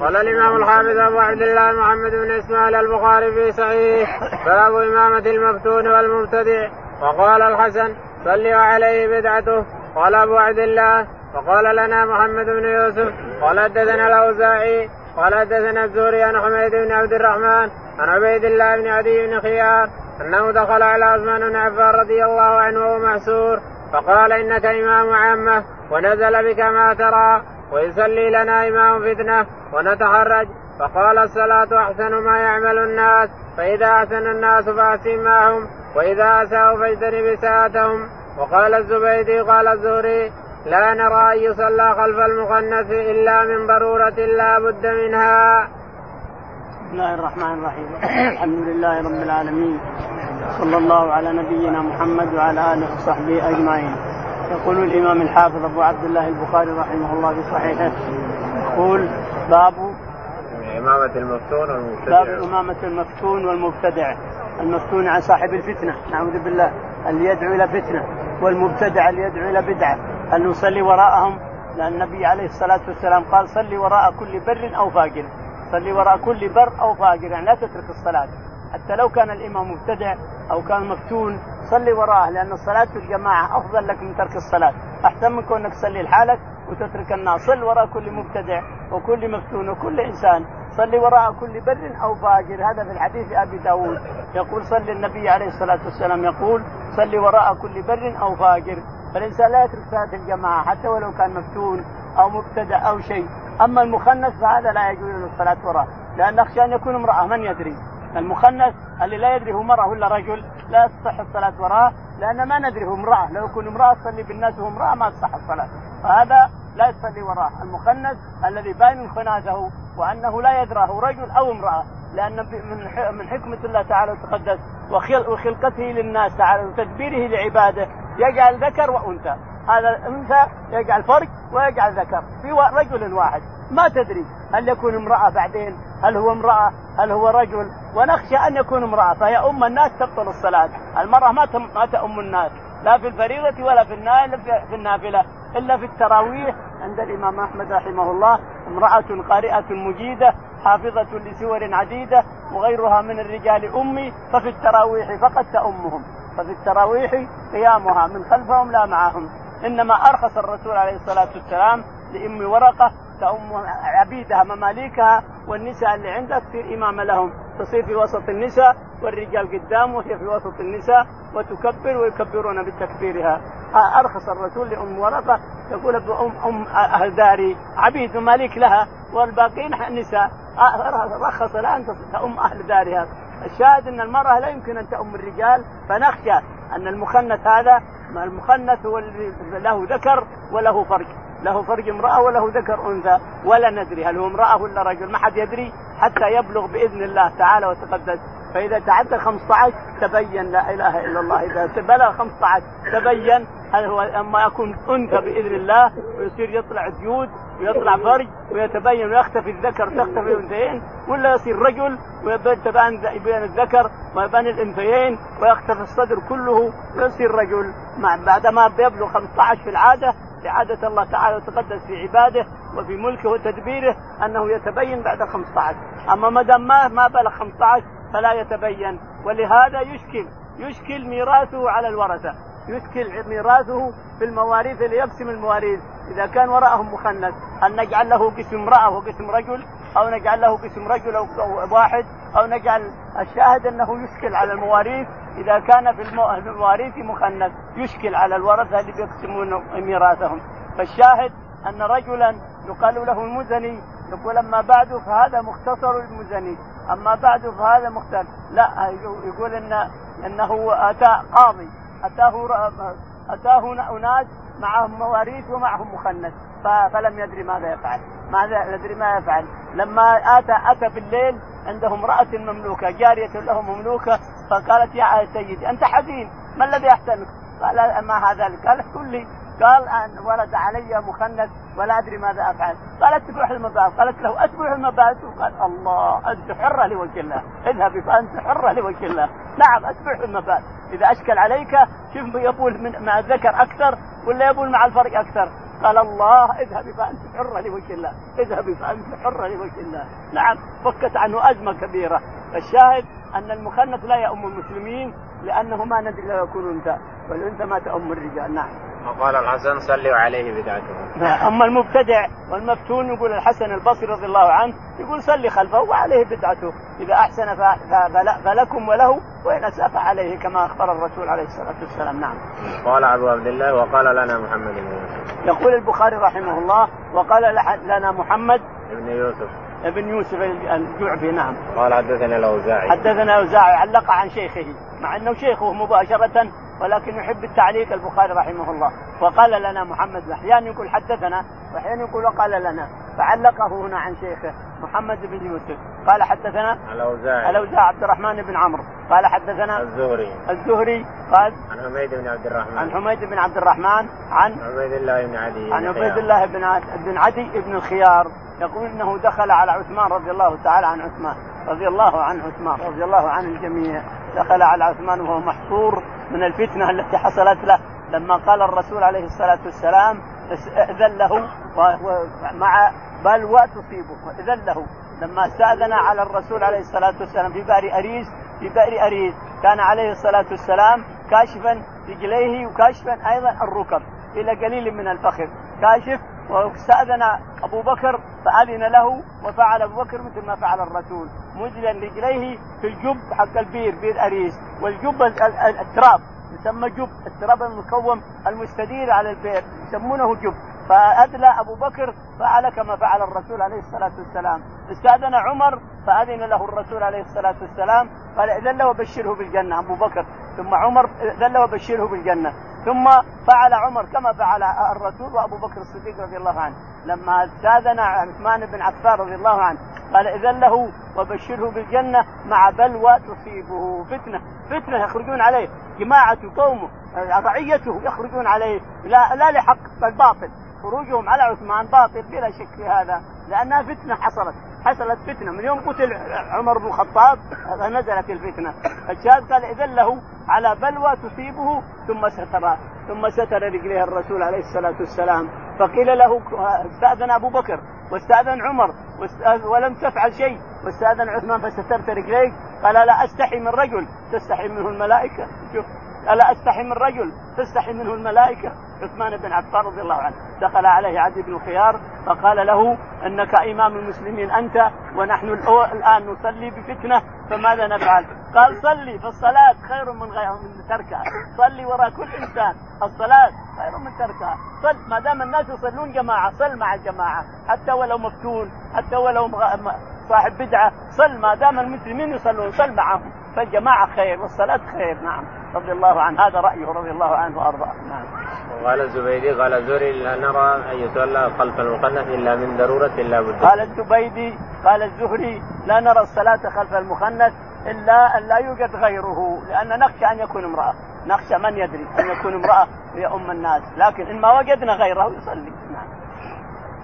قال الإمام الحافظ أبو عبد الله محمد بن إسماعيل البخاري في صحيح باب إمامة المفتون والمبتدع. وقال الحسن صلوا عليه بدعته. قال أبو عبد الله وقال لنا محمد بن يوسف قال حدثنا الأوزاعي قال حدثنا الزهري عن حميد بن عبد الرحمن عن عبيد الله بن عدي بن خيار أنه دخل على عثمان بن عفان رضي الله عنه وهو محسور فقال إنك إمام عامة ونزل بك ما ترى. ويصلي لنا إمام فتنة ونتحرج. فقال الصلاة أحسن ما يعمل الناس. فإذا أحسن الناس فأحسن معهم وإذا أساءوا فاجتنب إساءتهم وقال الزبيدي قال الزهري لا نرى أن يصلى خلف المخنث إلا من ضرورة لا بد منها. بسم الله الرحمن الرحيم. الحمد لله رب العالمين. صلى الله على نبينا محمد وعلى آله وصحبه أجمعين. يقول الإمام الحافظ أبو عبد الله البخاري رحمه الله في صحيحه يقول باب إمامة المفتون والمبتدع. باب إمامة المفتون والمبتدع. المفتون عن صاحب الفتنة نعوذ بالله اللي يدعو إلى فتنة والمبتدع اللي يدعو إلى بدعة. أن نصلي وراءهم؟ لأن النبي عليه الصلاة والسلام قال صلي وراء كل بر أو فاجر صلي وراء كل بر أو فاجر يعني لا تترك الصلاة. حتى لو كان الإمام مبتدع أو كان مفتون صلي وراءه لأن الصلاة في الجماعة أفضل لك من ترك الصلاة. أحسن من كونك تصلي لحالك وتترك الناس. صل وراء كل مبتدع وكل مفتون وكل إنسان. صلي وراء كل بر أو فاجر هذا في الحديث أبي داود. يقول صلي النبي عليه الصلاة والسلام. يقول صلي وراء كل بر أو فاجر فالإنسان لا يترك صلاة الجماعة حتى ولو كان مفتون أو مبتدع أو شيء. أما المخنث فهذا لا يجوز له الصلاة وراءه لأن نخشى أن يكون امرأة. من يدري؟ المخنث اللي لا يدري هو مرأة ولا رجل لا تصح الصلاة وراءه لأن ما ندري هو امرأة. لو يكون امرأة تصلي بالناس وهو امرأة ما تصح الصلاة. فهذا لا يصلي وراه المخنث الذي باين خناثه وأنه لا يدراه رجل أو امرأة لأن من من حكمة الله تعالى وتقدس وخلقته للناس تعالى وتدبيره لعباده يجعل ذكر وأنثى. هذا الأنثى يجعل فرج ويجعل ذكر في رجل واحد. ما تدري هل يكون امرأة بعدين؟ هل هو امرأة؟ هل هو رجل؟ ونخشى أن يكون امرأة فهي أم الناس تبطل الصلاة. المرأة ما ما تأم الناس لا في الفريضة ولا في في النافلة إلا في التراويح. عند الإمام أحمد رحمه الله امرأة قارئة مجيدة حافظة لسور عديدة وغيرها من الرجال أمي ففي التراويح فقد تأمهم. ففي التراويح قيامها من خلفهم لا معهم. إنما أرخص الرسول عليه الصلاة والسلام لأم ورقة تأم عبيدها مماليكها والنساء اللي عندها تصير إمامة لهم. تصير في وسط النساء والرجال قدام وهي في وسط النساء وتكبر ويكبرون بتكبيرها. أرخص الرسول لأم ورقة يقول ام أم أهل داري. عبيد مماليك لها والباقين نساء رخص لها أن تؤم أهل دارها. الشاهد إن المرأة لا يمكن أن تؤم الرجال. فنخشى أن المخنث هذا المخنث هو له ذكر وله فرج. له فرج امرأة وله ذكر أنثى. ولا ندري هل هو امرأة ولا رجل. ما حد يدري حتى يبلغ بإذن الله تعالى وتقدس. فإذا تعدى 15 تبين لا إله إلا الله. إذا بلغ 15 تبين هل هو أما يكون أنثى بإذن الله ويصير يطلع ديود ويطلع فرج ويتبين ويختفي الذكر تختفي الأنثيين ولا يصير رجل ويبان يبين الذكر ويبان الأنثيين ويختفي الصدر كله ويصير رجل. بعد ما بيبلغ 15 في العادة لعادة الله تعالى وتقدس في عباده وفي ملكه وتدبيره أنه يتبين بعد 15 أما ما دام ما ما بلغ 15 فلا يتبين. ولهذا يشكل يشكل ميراثه على الورثة. يشكل ميراثه في المواريث ليقسم المواريث. إذا كان وراءهم مخنث هل نجعل له قسم امرأة وقسم رجل؟ أو نجعل له قسم رجل أو واحد؟ أو نجعل الشاهد أنه يشكل على المواريث؟ إذا كان في المواريث مخنث يشكل على الورثة اللي بيقسمون ميراثهم. فالشاهد أن رجلا يقال له المزني يقول أما بعد فهذا مختصر المزني أما بعد فهذا مختصر. لا يقول ان إنه أتى قاضي. أتاه أتاه أناس معهم مواريث ومعهم مخنث. فلم يدري ماذا يفعل. ماذا يدري ما يفعل. لما اتى آتى بالليل عنده امراه مملوكة جارية له مملوكة فقالت يا سيدي أنت حزين ما الذي يحزنك؟ قال ما هذا؟ قال قل لي. قال أن ولد علي مخنث ولا أدري ماذا أفعل. قالت تروح المباحث قالت له اتبع المباحث قال الله أنت حرة لوجه الله. اذهبي فأنت حرة لوجه الله. نعم اتبع المباحث إذا أشكل عليك شوف يبول من مع الذكر أكثر ولا يبول مع الفرق أكثر؟ قال الله اذهبي فأنت حرة لوجه الله. اذهبي فأنت حرة لوجه الله. نعم فكت عنه أزمة كبيرة. الشاهد أن المخنث لا يؤم المسلمين لأنه ما ندري لو يكون أنثى والأنثى ما تؤم الرجال. نعم. وقال الحسن صلوا عليه بدعته. أما المبتدع والمفتون يقول الحسن البصري رضي الله عنه يقول صلي خلفه وعليه بدعته. إذا أحسن فلكم وله وإن اساء فعليه كما أخبر الرسول عليه الصلاة والسلام. نعم. قال أبو عبد الله وقال لنا محمد بن يوسف. يقول البخاري رحمه الله وقال لنا محمد بن يوسف. ابن يوسف الجعفي نعم. قال حدثنا الأوزاعي. حدثنا الأوزاعي علق عن شيخه مع أنه شيخه مباشرة ولكن يحب التعليق البخاري رحمه الله. وقال لنا محمد أحيانا يقول حدثنا وأحيانا يقول وقال لنا. فعلقه هنا عن شيخه محمد بن يوسف. قال حدثنا الأوزاعي. الأوزاعي عبد الرحمن بن عمرو. قال حدثنا الزهري. الزهري قال عن حميد بن عبد الرحمن. عن حميد بن عبد الرحمن عن عبيد الله بن عدي عن عبيد الله بن بن عدي بن الخيار يقول إنه دخل على عثمان رضي الله تعالى عن عثمان. رضي الله عن عثمان. رضي الله عن الجميع. دخل على عثمان وهو محصور. من الفتنة التي حصلت له لما قال الرسول عليه الصلاة والسلام اذن له مع بلوى تصيبه اذن له. لما استأذن على الرسول عليه الصلاة والسلام في بئر أريس في بئر أريس كان عليه الصلاة والسلام كاشفا رجليه وكاشفا أيضا الركب إلى قليل من الفخذ. كاشف واستأذن أبو بكر فأذن له وفعل أبو بكر مثل ما فعل الرسول مجلا رجليه في الجب حق البير بير أريس. والجب التراب يسمى جب التراب المكون المستدير على البير يسمونه جب. فأدلى أبو بكر فعل كما فعل الرسول عليه الصلاة والسلام. استأذن عمر فأذن له الرسول عليه الصلاة والسلام قال له وبشره بالجنة. أبو بكر ثم عمر له وبشره بالجنة. ثم فعل عمر كما فعل الرسول وأبو بكر الصديق رضي الله عنه. لما استاذن عثمان بن عفان رضي الله عنه قال إذن له وبشره بالجنة مع بلوى تصيبه فتنة. فتنة يخرجون عليه جماعة قومه رعيته يخرجون عليه لا لا لحق بل باطل. خروجهم على عثمان باطل بلا شك في هذا لأنها فتنة حصلت. حصلت فتنة. من يوم قتل عمر بن الخطاب نزلت الفتنة. الشاهد قال إذن له على بلوى تصيبه ثم ستر ثم ستر رجليه الرسول عليه الصلاة والسلام. فقيل له استأذن أبو بكر واستأذن عمر ولم تفعل شيء. واستأذن عثمان فسترت رجليك قال لا أستحي من رجل تستحي منه الملائكة. شوف. ألا أستحي من رجل؟ تستحي منه الملائكة. عثمان بن عفان رضي الله عنه. دخل عليه عدي بن الخيار فقال له إنك إمام المسلمين أنت ونحن الآن نصلي بفتنة فماذا نفعل؟ قال صلي فالصلاة خير من غير من تركها، صلي وراء كل إنسان، الصلاة خير من تركها، صل ما دام الناس يصلون جماعة، صل مع الجماعة، حتى ولو مفتون، حتى ولو صاحب بدعة، صل ما دام المسلمين يصلون، صل معهم، فالجماعة خير والصلاة خير، نعم، رضي الله عنه، هذا رأيه رضي الله عنه وأرضاه، نعم. وقال الزبيدي قال الزهري لا نرى أن يصلى خلف المخنث إلا من ضرورة لا بد. قال الزبيدي قال الزهري لا نرى الصلاة خلف المخنث إلا أن لا يوجد غيره لأن نخشى أن يكون امرأة. نخشى من يدري أن يكون امرأة هي ام الناس لكن إن ما وجدنا غيره يصلي.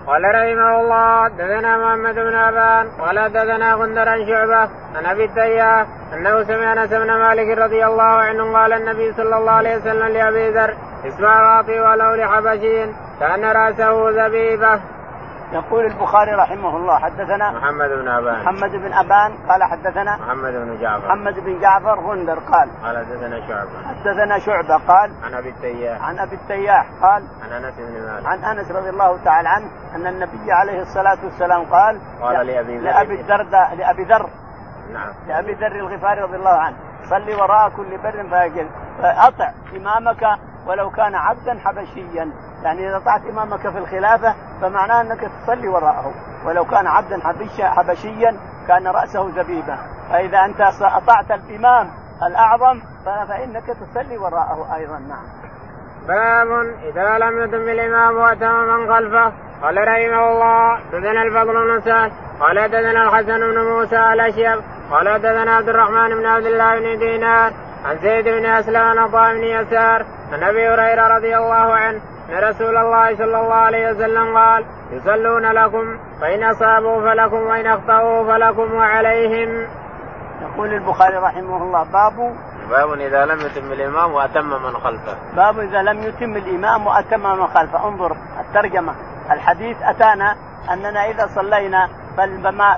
قال رحمه الله دثنا محمد بن أبان قال دثنا غندر عن شعبة عن أبي التياح أنه سمع أنس بن مالك رضي الله عنه قال النبي صلى الله عليه وسلم لأبي ذر اسمع واطي ولو لحبشي كأن رأسه زبيبه. يقول البخاري رحمه الله حدثنا محمد بن أبان. محمد بن أبان قال حدثنا محمد بن جعفر. محمد بن جعفر غندر قال قال حدثنا شعبة. حدثنا شعبة قال عن أبي التياح. عن أبي التياح قال عن أنس بن مالك. عن أنس رضي الله تعالى عنه أن النبي عليه الصلاة والسلام قال قال لأبي ذر. لأبي الدرداء لأبي ذر. نعم. لأبي ذر الغفاري رضي الله عنه. صلي وراء كل بر فأجل. فأطع إمامك ولو كان عبدا حبشيا. يعني إذا اطعت إمامك في الخلافة فمعناه أنك تصلي وراءه. ولو كان عبدا حبشيا كان رأسه زبيبة. فإذا أنت اطعت الإمام الأعظم فإنك تصلي وراءه أيضا نعم. باب إذا لم يتم الإمام وأتم من خلفه. قال رحمه الله دثنا الفضل بن سعد. قال دثنا الحسن بن موسى الأشيب. قال دثنا عبد الرحمن بن عبد الله بن دينار. عن زيد بن أسلم عن بن يسار. عن أبي هريرة رضي الله عنه. ان رسول الله صلى الله عليه وسلم قال يصلون لكم فإن أصابوا فلكم وإن أخطأوا فلكم وعليهم. يقول البخاري رحمه الله باب باب إذا لم يتم الإمام وأتم من خلفه. باب إذا لم يتم الإمام وأتم من خلفه، انظر الترجمة الحديث أتانا أننا إذا صلينا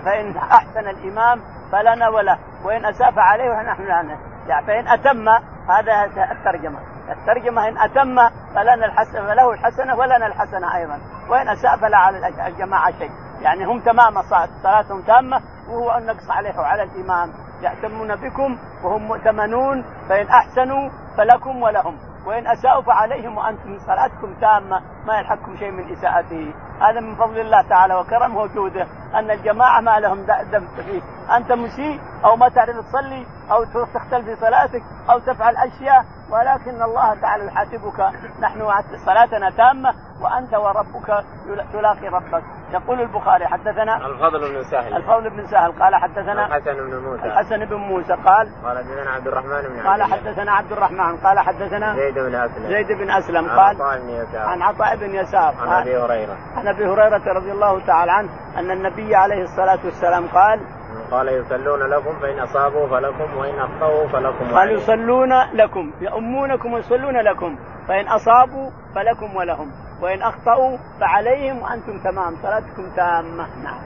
فإن أحسن الإمام فلنا وله وإن أساف عليه ونحن لنا يعني فإن أتم هذا الترجمة الترجمة إن أتم فلنا الحسنه فله الحسنة ولنا الحسنة أيضا. وإن أساء فلا على الجماعة شيء. يعني هم تمام صلاتهم تامة. وهو النقص عليه وعلى الإمام. يأتمون بكم وهم مؤتمنون. فإن أحسنوا فلكم ولهم. وإن أساءوا فعليهم وأنتم صلاتكم تامة. ما يلحقكم شيء من إساءته. هذا من فضل الله تعالى وكرمه وجوده أن الجماعة ما لهم دم فيه أنت مسيء أو ما تعرف تصلي أو تختل في صلاتك أو تفعل أشياء ولكن الله تعالى يحاسبك. نحن صلاتنا تامة وأنت وربك تلاقي ربك. يقول البخاري حدثنا الفضل بن سهل. الفضل بن سهل. قال حدثنا الحسن بن موسى. الحسن بن موسى قال قال حدثنا عبد الرحمن بن قال حدثنا عبد الرحمن. قال حدثنا زيد بن أسلم. زيد بن أسلم. قال عن عطاء بن يسار. عن عطاء بن يسار. عن أبي هريرة. عن أبي هريرة رضي الله تعالى عنه أن النبي عليه الصلاة والسلام قال قال يصلون لكم فإن أصابوا فلكم وإن أخطأوا فلكم قال يصلون لكم يؤمونكم ويصلون لكم فإن أصابوا فلكم ولهم وإن أخطأوا فعليهم وأنتم تمام صلاتكم تامة. نعم.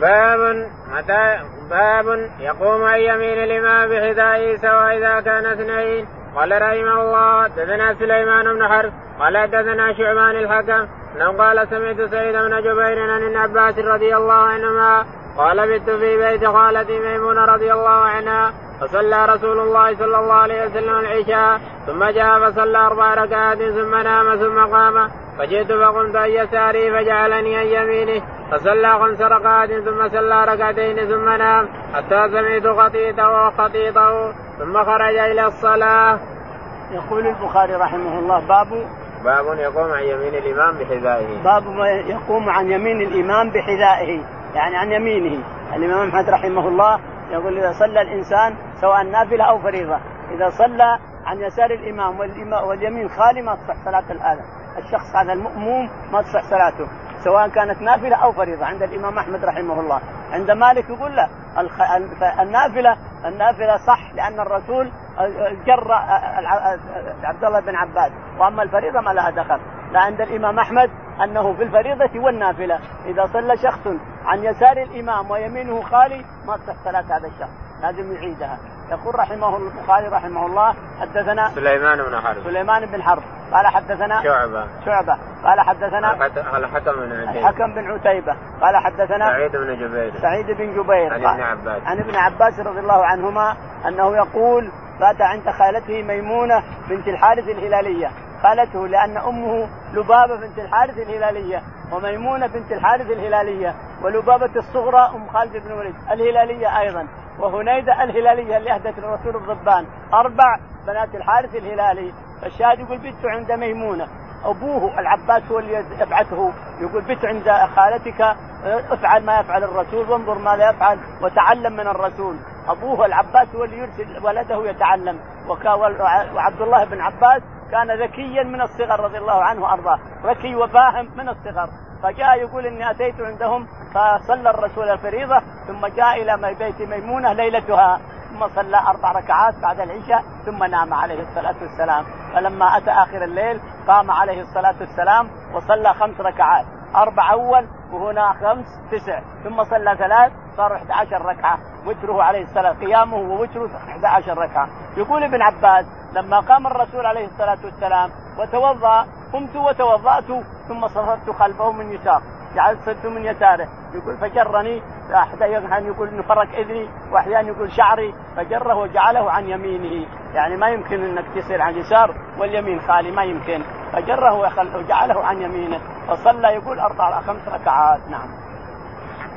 باب متى باب يقوم عن يمين الإمام بحذائه سواء إذا كان اثنين. قال رحمه الله دثنا سليمان بن حرب قال دثنا شعبان الحكم انه قال سمعت سيد بن جبير عن ابن عباس رضي الله عنهما قال بت في بيت خالتي ميمونه رضي الله عنها فصلى رسول الله صلى الله عليه وسلم العشاء ثم جاء فصلى أربع ركعات ثم نام ثم قام. فجئت فقمت عن يساري فجعلني عن يمينه. فصلى خمس ركعات ثم صلى ركعتين ثم نام. حتى سمعت خطيطه وخطيطه ثم خرج إلى الصلاة. يقول البخاري رحمه الله باب باب يقوم عن يمين الإمام بحذائه. باب يقوم عن يمين الإمام بحذائه يعني عن يمينه. الإمام أحمد رحمه الله يقول إذا صلى الإنسان سواء نافلة أو فريضة إذا صلى عن يسار الإمام واليمين خالي ما تصح صلاة هذا الشخص هذا المؤموم ما تصح صلاته سواء كانت نافلة أو فريضة عند الإمام أحمد رحمه الله. عند مالك يقول له النافلة النافلة صح لأن الرسول جر عبد الله بن عباس. وأما الفريضة ما لها دخل. لا عند الإمام أحمد أنه في الفريضة والنافلة. إذا صلى شخص عن يسار الإمام ويمينه خالي ما تصح صلاه هذا الشخص. لازم يعيدها. يقول رحمه البخاري رحمه الله حدثنا سليمان بن حرب. سليمان بن حرب. قال حدثنا شعبة. شعبة. قال حدثنا الحكم بن عتيبة؟ الحكم بن عتيبة. قال حدثنا سعيد بن جبير. سعيد بن جبير. عن ابن عباس. عن ابن عباس رضي الله عنهما أنه يقول بات عند خالته ميمونة بنت الحارث الهلالية. خالته لأن أمه لبابة بنت الحارث الهلالية وميمونة بنت الحارث الهلالية ولبابة الصغرى أم خالد بن وليد الهلالية أيضا. وهنيدة الهلالية اللي أهدت الرسول الضبان. أربع بنات الحارث الهلالي. فالشاهد يقول بت عند ميمونة. أبوه العباس هو اللي يبعثه. يقول بت عند خالتك افعل ما يفعل الرسول وانظر ماذا يفعل وتعلم من الرسول. أبوه العباس هو اللي يرسل ولده يتعلم. وعبد الله بن عباس كان ذكيا من الصغر رضي الله عنه وأرضاه. ذكي وفاهم من الصغر. فجاء يقول إني أتيت عندهم فصلى الرسول الفريضة ثم جاء إلى بيت ميمونة ليلتها. ثم صلى أربع ركعات بعد العشاء ثم نام عليه الصلاة والسلام. فلما أتى آخر الليل قام عليه الصلاة والسلام وصلى خمس ركعات. أربع أول وهنا خمس تسع. ثم صلى ثلاث صار 11 ركعة وتره عليه الصلاة قيامه ووتره 11 ركعة. يقول ابن عباس لما قام الرسول عليه الصلاة والسلام وتوضأ قمت وتوضأت ثم صفرت خلفه من يسار جعلت صرت من يساره. يقول فجرني أحيانا يقول انه فرق إذني. وأحيانا يقول شعري. فجره وجعله عن يمينه. يعني ما يمكن إنك تصير عن اليسار واليمين خالي ما يمكن. فجره وجعله عن يمينه. فصلى يقول أربع خمس ركعات. نعم.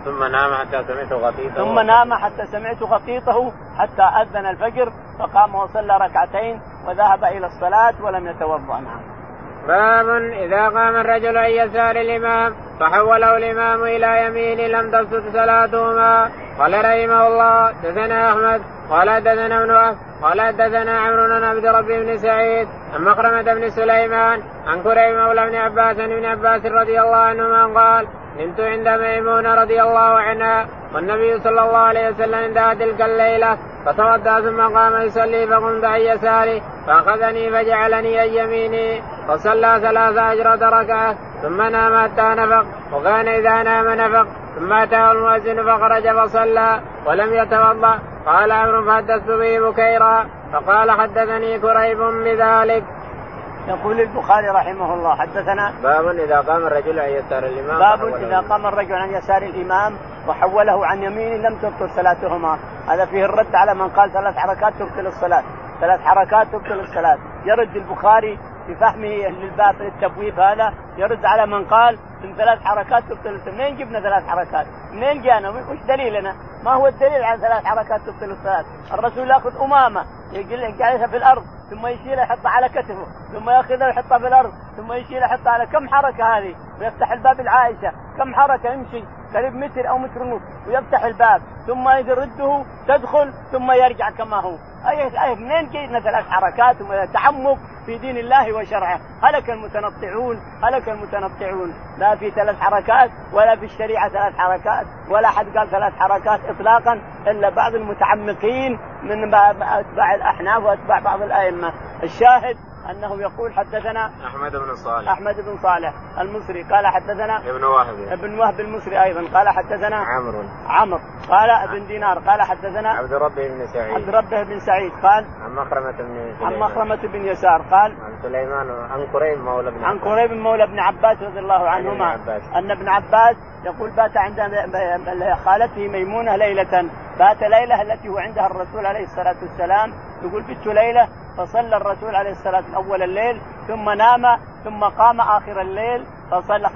ثم نام حتى سمعت غطيطه ثم نام حتى سمعت غطيطه حتى أذن الفجر فقام وصلى ركعتين وذهب إلى الصلاة ولم يتوضأ نعم باب إذا قام الرجل عن يسار الإمام فحوله الإمام إلى يمينه لم تسقط صلاتهما. قال رحمه الله دثنا أحمد قال دثنا ابن وهب قال دثنا عمرو بن عبد ربي بن سعيد عن مخرمة بن سليمان عن كريم مولى بن عباس ابن عباس رضي الله عنهما قال نمت عند ميمونه رضي الله عنها والنبي صلى الله عليه وسلم عندها تلك الليلة فتوضا ثم قام يصلي فقمت عن يساري فأخذني فجعلني عن يميني فصلى ثلاث عشرة ركعة ثم نام حتى نفق وكان إذا نام نفق ثم أتاه المؤذن فخرج فصلى ولم يتوضأ قال عمرو فحدثت به بكيرا فقال حدثني كريب بذلك. يقول البخاري رحمه الله حدثنا باب إذا قام الرجل عن يسار الإمام باب إذا قام الرجل عن يسار الإمام وحوله عن يمينه لم تبطل صلاتهما. هذا فيه الرد على من قال ثلاث حركات تبطل الصلاة. ثلاث حركات تبطل الصلاة. يرد البخاري في فهمه للباب التبويب هذا يرد على من قال من ثلاث حركات تبطل منين جبنا ثلاث حركات؟ منين جانا؟ وش دليلنا؟ ما هو الدليل على ثلاث حركات تبطل الصلاه؟ الرسول يأخذ أمامة يجعلها في الأرض ثم يشيلها يحطها على كتفه ثم يأخذها ويحطها في الأرض ثم يشيلها يحطها على كم حركة هذه؟ ويفتح الباب العائشه كم حركة يمشي قريب متر أو متر ونص ويفتح الباب ثم يرده تدخل ثم يرجع كما هو اي اي منين جينا ثلاث حركات تعمق في دين الله وشرعه هلك المتنطعون هلك المتنطعون. لا في ثلاث حركات ولا في الشريعة ثلاث حركات ولا حد قال ثلاث حركات اطلاقا إلا بعض المتعمقين من أتباع الأحناف وأتباع بعض الأئمة. الشاهد أنه يقول حدثنا أحمد بن صالح. أحمد بن صالح المصري قال حدثنا ابن وهب. ابن وهب المصري أيضا. قال حدثنا عمرو. عمرو. قال ابن دينار. قال حدثنا عبد ربه بن سعيد. عبد ربه بن سعيد. قال عن مخرمة بن عن مخرمة بن يسار. قال عن سليمان. عن قريب مولى بن عن قريب مولى بن عباس رضي الله عنهما أن ابن عباس يقول بات عند خالته ميمونة ليلة. بات ليلة التي هو عندها الرسول عليه الصلاة والسلام. يقول بت ليلة فصلى الرسول عليه الصلاة أول الليل ثم نام ثم قام آخر الليل فصلى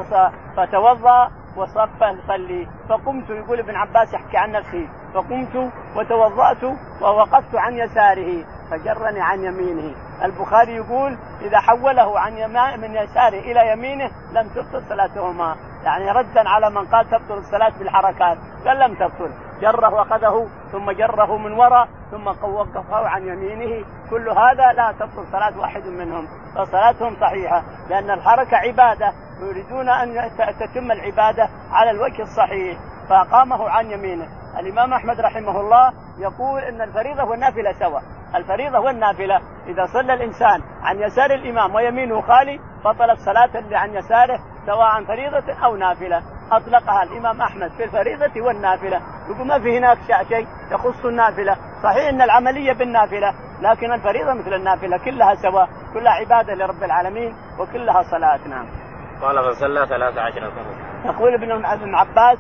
فتوضأ وصف يصلي فقمت يقول ابن عباس يحكي عن نفسه فقمت وتوضأت ووقفت عن يساره فجرني عن يمينه. البخاري يقول إذا حوله عن من يساره إلى يمينه لم تبطل صلاتهما. يعني ردا على من قال تبطل الصلاة بالحركات قال لم تبطل. جره واخذه ثم جره من وراء ثم وقفه عن يمينه. كل هذا لا تبطل صلاة واحد منهم فصلاتهم صحيحة لأن الحركة عبادة يريدون أن تتم العبادة على الوجه الصحيح فأقامه عن يمينه. الإمام أحمد رحمه الله يقول أن الفريضة والنافلة سوا الفريضة والنافلة إذا صلى الإنسان عن يسار الإمام ويمينه خالي بطلت صلاة اللي عن يساره سواء فريضة أو نافلة. أطلقها الإمام أحمد في الفريضة والنافلة يقول ما في هناك شيء يخص النافلة. صحيح أن العملية بالنافلة لكن الفريضة مثل النافلة كلها سواء. كلها عبادة لرب العالمين وكلها صلاة نعم. قال فصلى ثلاث عشرة يقول ابن عباس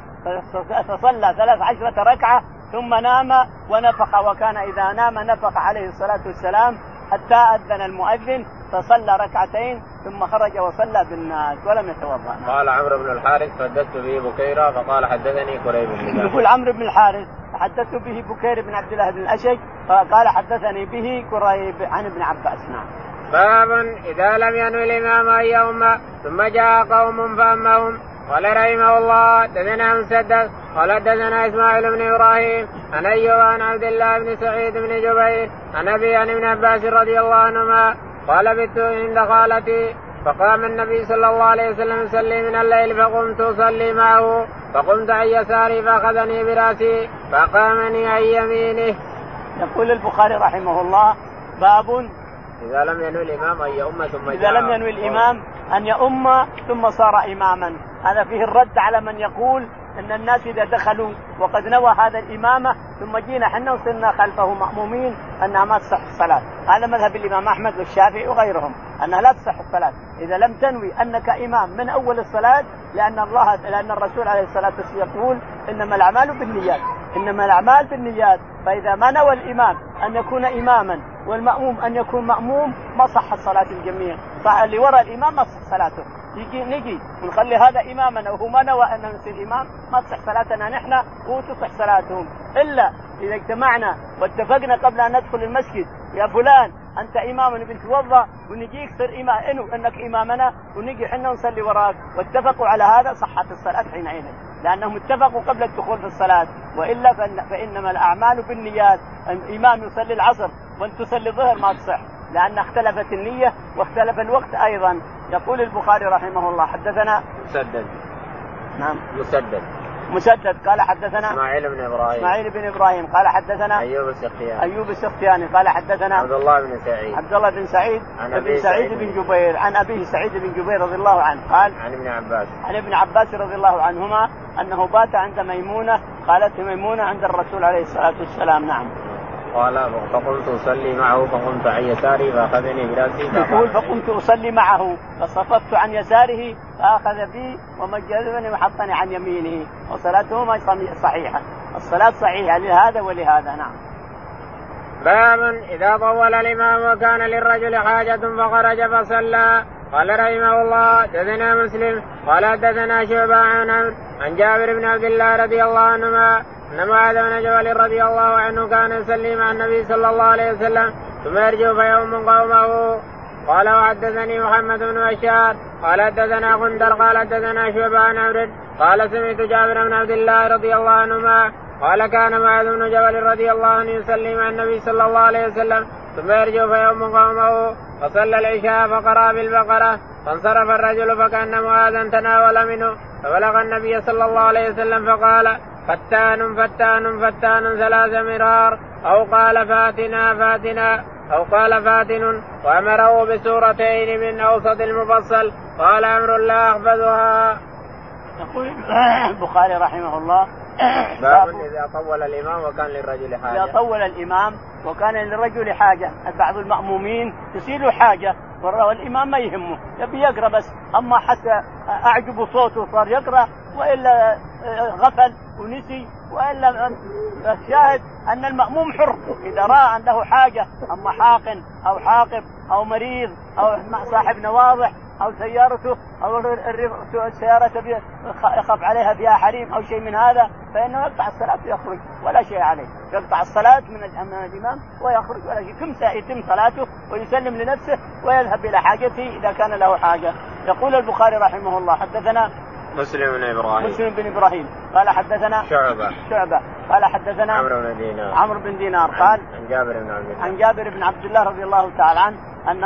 فصلى ثلاث عشرة ركعة ثم نام ونفخ وكان إذا نام نفخ عليه الصلاة والسلام حتى أذن المؤذن فصلى ركعتين ثم خرج وصلى بالناس ولم يتوضأ. قال عمرو بن الحارث حدثت به بكيرا فقال حدثني كريب بن يقول عمرو بن الحارث حدثت به بكير بن عبد الله بن الأشج فقال حدثني به كريب عن ابن عباس. نعم. باب إذا لم ينوي الإمام ان يوم ثم جاء قوم فأمهم. قال رحمه الله دثنا مسدد قال دثنا إسماعيل بن إبراهيم عن أيوب عن عبد الله بن سعيد بن جبير عن أبي عن ابن عباس رضي الله عنهما قال بت عند خالتي فقام النبي صلى الله عليه وسلم يصلي من الليل فقمت أصلي معه فقمت عن يساري فأخذني برأسي فقامني عن يمينه. يقول البخاري رحمه الله باب إذا لم ينوي الإمام أن يؤم ثم إذا لم ينوي الإمام أن يؤم ثم صار إماما هذا فيه الرد على من يقول إن الناس إذا دخلوا وقد نوى هذا الإمامة ثم جينا إحنا وصرنا خلفه مأمومين أنها ما تصح الصلاة، هذا مذهب الإمام أحمد والشافعي وغيرهم أنها لا تصح الصلاة، إذا لم تنوي أنك إمام من أول الصلاة لأن الله لأن الرسول عليه الصلاة والسلام يقول إنما الأعمال بالنيات، إنما الأعمال بالنيات، فإذا ما نوى الإمام أن يكون اماما والمأموم أن يكون مأموم ما صحت صلاه الجميع، اللي وراء الإمام ما تصح صلاته، يجي نجي ونخلي هذا امامنا وهو ما نوى ان نصير إمام ما تصح صلاتنا نحن وتصح صلاتهم. إلا إذا اجتمعنا واتفقنا قبل أن ندخل المسجد يا فلان أنت إمام نبي نتوضا ونجيك صير امام إنك إمامنا ونجي إحنا ونصلي وراك. واتفقوا على هذا صحت الصلاة حينئذ. لأنهم اتفقوا قبل الدخول في الصلاة وإلا فإنما الأعمال بالنيات الامام يصلي العصر وأنت تصلي الظهر ما تصح لأن اختلفت النية واختلف الوقت أيضا. يقول البخاري رحمه الله حدثنا مسدد. نعم. مسدد. مسدد. قال حدثنا إسماعيل بن إبراهيم. إسماعيل بن إبراهيم. قال حدثنا أيوب السختياني. أيوب السختياني. قال حدثنا عبد الله بن سعيد. عبد الله بن سعيد عن سعيد سعيد بن جبير. عن ابيه سعيد بن جبير رضي الله عنه. قال عن ابن عباس. عن ابن عباس رضي الله عنهما أنه بات عند ميمونة قالت ميمونة عند الرسول عليه الصلاة والسلام. نعم. قال فقمت أصلي معه فقمت عن يساري فأخذني برأسي يقول فقمت أصلي معه فصففت عن يساره فأخذ بي ومجدني وحطني عن يمينه وصلاتهما صحيحة. الصلاة صحيحة لهذا ولهذا نعم. باب إذا طول الإمام وكان للرجل حاجة فخرج فصلى. قال رحمه الله دثنا مسلم قال حدثنا شعبة عن عن جابر بن عبد الله رضي الله عنهما ان معاذ بن جبل رضي الله عنه كان يصلي مع النبي صلى الله عليه وسلم ثم يرجع فيوم قومه. قال وحدثني محمد بن بشار قال حدثنا غندر قال حدثنا شعبة عن عمرو قال سمعت جابر بن عبد الله رضي الله عنهما قال كان معاذ بن جبل رضي الله عنه يصلي مع النبي صلى الله عليه وسلم ثم يرجع فيوم قومه فصلى العشاء فقرأ بالبقرة فانصرف الرجل فكأن معاذا تناول منه فبلغ النبي صلى الله عليه وسلم فقال فتان فتان فتان ثلاث مرار. أو قال فاتنا فاتنا. أو قال فاتن. وأمره بسورتين من أوسط المفصل قال أمر لا أحفظها يقول البخاري رحمه الله باب إذا طول الإمام وكان للرجل حاجة. إذا طول الإمام وكان للرجل حاجة. بعض المأمومين تصير حاجة والإمام ما يهمه. يبي يقرأ بس. أما حتى أعجب صوته صار يقرأ وإلا غفل ونسي وإلا الشاهد أن المأموم حر. إذا رأى أنه حاجة أما حاقن أو حاقب أو مريض أو صاحب نواضح أو سيارته أو السياره يخاف عليها فيها حريم أو شيء من هذا فإنه يقطع الصلاة ويخرج ولا شيء عليه. يقطع الصلاة من الإمام ويخرج ولا شيء. ثم يتم صلاته ويسلم لنفسه ويذهب إلى حاجته إذا كان له حاجة. يقول البخاري رحمه الله حدثنا مسلم بن إبراهيم. مسلم بن إبراهيم. قال حدثنا شعبة. شعبة. قال حدثنا عمرو بن دينار. عمرو بن دينار. قال عن جابر بن عبد الله. عن جابر بن عبد الله رضي الله تعالى عنه أن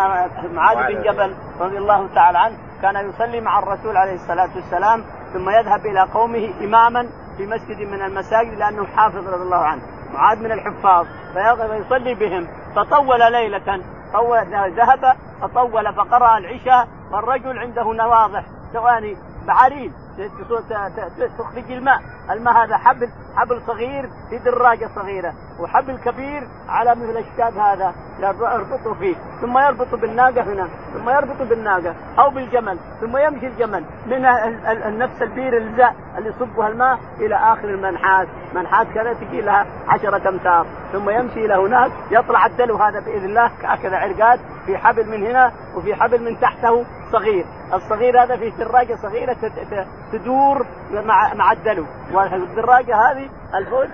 معاذ بن جبل رضي الله تعالى عنه كان يصلي مع الرسول عليه الصلاة والسلام ثم يذهب إلى قومه إماما في مسجد من المساجد لأنه حافظ رضي الله عنه. معاذ من الحفاظ فيصلي بهم. فطول ليلة طول ذهب فطول فقرأ العشاء والرجل عنده نواضح ثواني بعريض. تخرج الماء الماء هذا حبل حبل صغير في دراجة صغيرة وحبل كبير على مثل الشاب هذا. يربطه فيه ثم يربط بالناقة هنا ثم يربط بالناقة أو بالجمل ثم يمشي الجمل من نفس البير اللي يصبها الماء إلى آخر المنحات منحات كذا تجي لها عشرة أمتار ثم يمشي إلى هناك يطلع الدلو هذا بإذن الله هكذا عرقات في حبل من هنا وفي حبل من تحته. صغير الصغير هذا فيه دراجه صغيرة تدور مع مع الدلو. والدراجه هذه الفوق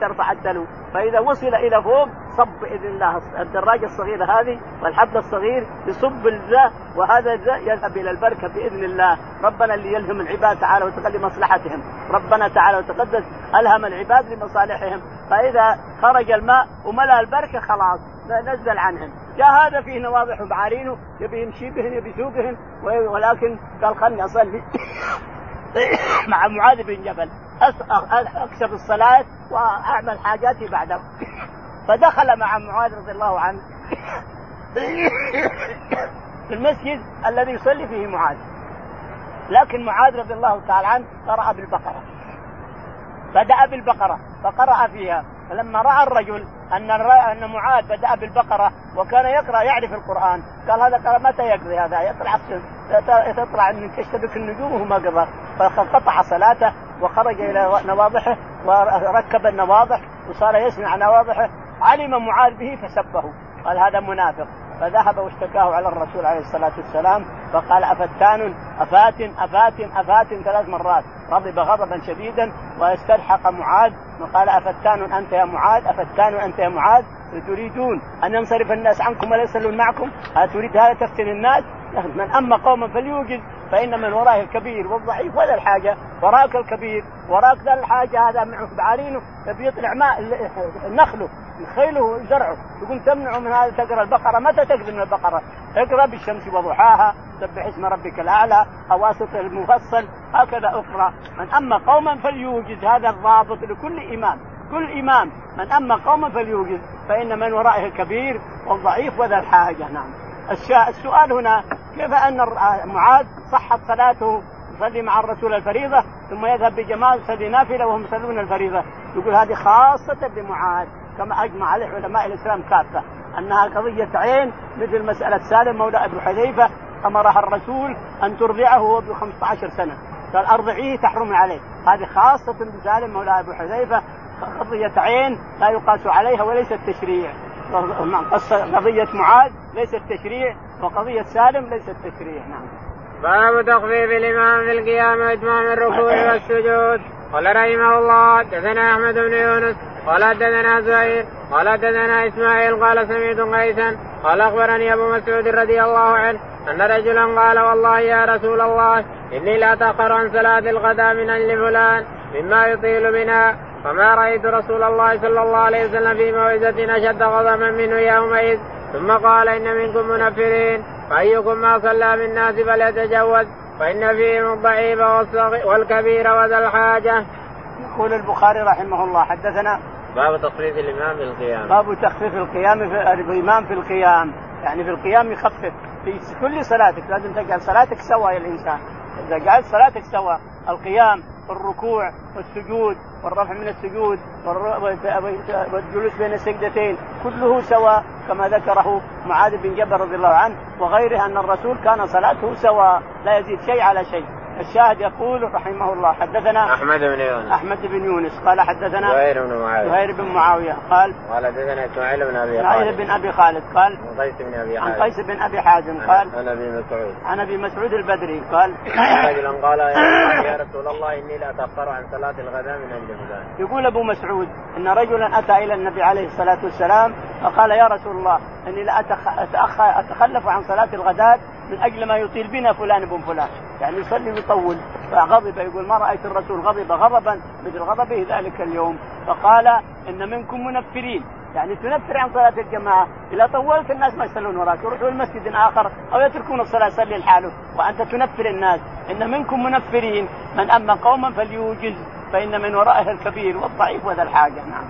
ترفع الدلو. فإذا وصل إلى فوق صب بإذن الله. الدراجه الصغيرة هذه والحبل الصغير يصب الزاء وهذا الزاء يذهب إلى البركة بإذن الله. ربنا اللي يلهم العباد تعالى وتقدم لمصلحتهم ربنا تعالى وتقدس ألهم العباد لمصالحهم. فإذا خرج الماء وملأ البركة خلاص نزل عنهم. جاء هذا فيه نواضح بعارينه يبي يمشي بهن يبي يسوقهن ولكن قال خلني أصلي. مع معاذ بن جبل. اكسب الصلاة وأعمل حاجاتي بعده. فدخل مع معاذ رضي الله عنه. في المسجد الذي يصلي فيه معاذ. لكن معاذ رضي الله تعالى عنه قرأ بالبقرة. بدأ بالبقرة فقرأ فيها. فلما رأى الرجل أن أن معاذ بدأ بالبقرة وكان يقرأ يعرف القرآن قال هذا قرأ متى يقضي هذا؟ يطلع تطلع من تشتبك النجوم وهو ما قضى فقطع صلاته وخرج إلى نواضحه وركب النواضح وصار يسمع نواضحه. علم معاذ به فسبه. قال هذا منافق. فذهب واشتكاه على الرسول عليه الصلاة والسلام فقال أفتان؟ أفتان؟ أفتان؟ أفتان ثلاث مرات. غضب غضبا شديدا واستلحق معاذ وقال أفتان أنت يا معاذ؟ أفتان أنت يا معاذ؟ تريدون أن ينصرف الناس عنكم ولا يصلون معكم؟ أتريد هذا تفتن الناس؟ من أم قوما فليوجز فان من ورائه الكبير والضعيف وذا الحاجة. وراك الكبير وراك ذا الحاجة هذا معه بعارينه يطلع ماء نخله خيله وزرعه. يقوم تمنعه من هذا تقرأ البقرة. متى تقرأ من البقرة؟ اقرأ بالشمس وضحاها سبح اسم ربك الأعلى اواسط المفصل هكذا اقرا من أما قوما فليوجد هذا الضابط لكل إمام. كل إمام. من أما قوما فليوجد فإن من ورائه الكبير والضعيف وذا الحاجة. نعم. السؤال هنا كيف أن معاذ صحت صلاته يصلي مع الرسول الفريضة ثم يذهب بجماعة يصلي نافلة وهم يصلون الفريضة؟ يقول هذه خاصة بمعاذ. كما أجمع عليه علماء الإسلام كافة أنها قضية عين مثل مسألة سالم مولى ابو حذيفة أمرها الرسول أن ترضعه وهو ب 15 سنة. قال ارضعيه تحرم عليه. هذه خاصة بسالم مولى ابو حذيفة قضية عين لا يقاس عليها وليس التشريع. قضية معاذ ليس التشريع وقضية سالم ليس التشريع. نعم. باب تخفيف الإمام في القيام وإتمام الركوع والسجود. قال رحمه الله حدثنا أحمد بن يونس قال حدثنا زهير قال حدثنا إسماعيل قال سمعت قيسا قال أخبرني أبو مسعود رضي الله عنه أن رجلا قال والله يا رسول الله إني لا اتاخر عن صلاة الغداء من أجل فلان مما يطيل بنا فما رأيت رسول الله صلى الله عليه وسلم في موعظة أشد غضبا منه يومئذ ثم قال إن منكم منفرين فأيكم ما صلى بالناس فليتجوز فإن فيهم الضعيف والكبير وذا الحاجة. يقول البخاري رحمه الله حدثنا باب تخفيف الإمام في القيام. باب تخفيف القيام في الإمام في القيام. يعني في القيام يخفف. في كل صلاتك لازم تجعل صلاتك سوا يا الإنسان. إذا جعلت صلاتك سوا القيام والركوع والسجود والرفع من السجود والجلوس بين السجدتين كله سواء كما ذكره معاذ بن جبل رضي الله عنه وغيره أن الرسول كان صلاته سواء لا يزيد شيء على شيء. الشاهد يقول رحمه الله حدثنا أحمد بن يونس. أحمد بن يونس. قال حدثنا زهير بن معاوية. زهير بن معاوية. قال قال حدثنا اسماعيل بن أبي خالد. اسماعيل بن أبي خالد. قال عن قيس بن أبي حازم. عن قيس بن أبي حازم. قال عن أبي مسعود. عن أبي مسعود البدري. قال رجلا قال يا رسول الله إني لا أتأخر عن صلاة الغداء من أجل فلان يقول أبو مسعود أن رجلا أتى إلى النبي عليه الصلاة والسلام فقال يا رسول الله إني لا أتخلف عن صلاة الغداء من أجل ما يطيل بنا فلان بن فلان. يعني يصلي ويطول. فغضب يقول ما رأيت الرسول غضب غضبا مثل غضبه ذلك اليوم. فقال إن منكم منفرين. يعني تنفر عن صلاة الجماعة. إذا طولت الناس ما يصلون وراك. يروحوا المسجد اخر أو يتركون الصلاة يصلي لحاله. وأنت تنفر الناس. إن منكم منفرين. من أما قوما فليوجز. فإن من ورائه الكبير والضعيف وذا الحاجة. نعم.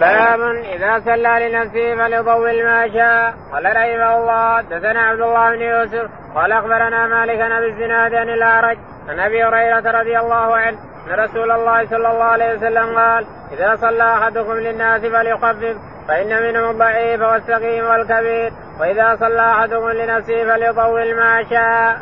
باب إذا صلى لنفسه فليطول ما شاء قال رحمه الله حدثنا عبد الله بن يوسف قال أخبرنا مالك عن الزناد عن الأعرج عن أبي هريرة رضي الله عنه أن رسول الله صلى الله عليه وسلم قال إذا صلى أحدكم للناس فليخفف فإن منهم الضعيف والسقيم والكبير وإذا صلى أحدكم لنفسه فليطول ما شاء.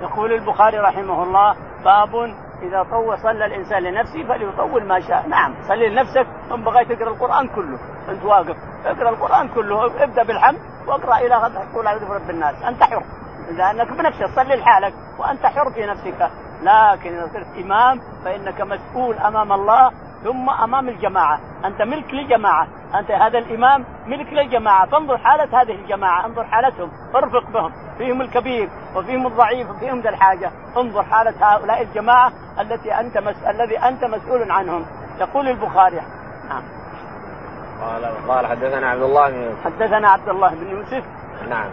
يقول البخاري رحمه الله باب إذا طول صلى الإنسان لنفسه فليطول ما شاء، نعم صلي لنفسك ثم بغيت تقرا القرآن كله، أنت واقف. اقرأ القرآن كله ابدأ بالحمد واقرأ إلى غدا تقول أعوذ برب الناس، أنت حر. لانك بنفسك صلي لحالك وأنت حر في نفسك، لكن إذا صرت إمام فإنك مسؤول أمام الله ثم أمام الجماعة، أنت ملك للجماعه، أنت هذا الإمام ملك للجماعة، فانظر حالة هذه الجماعة، انظر حالتهم، ارفق بهم، فيهم الكبير وفيهم الضعيف وفيهم ذا الحاجة، انظر حالة هؤلاء الجماعة التي أنت مس... الذي أنت مسؤول عنهم، يقول البخاري. نعم. قال قال حدثنا عبد الله بن يوسف. حدثنا عبد الله بن يوسف. نعم.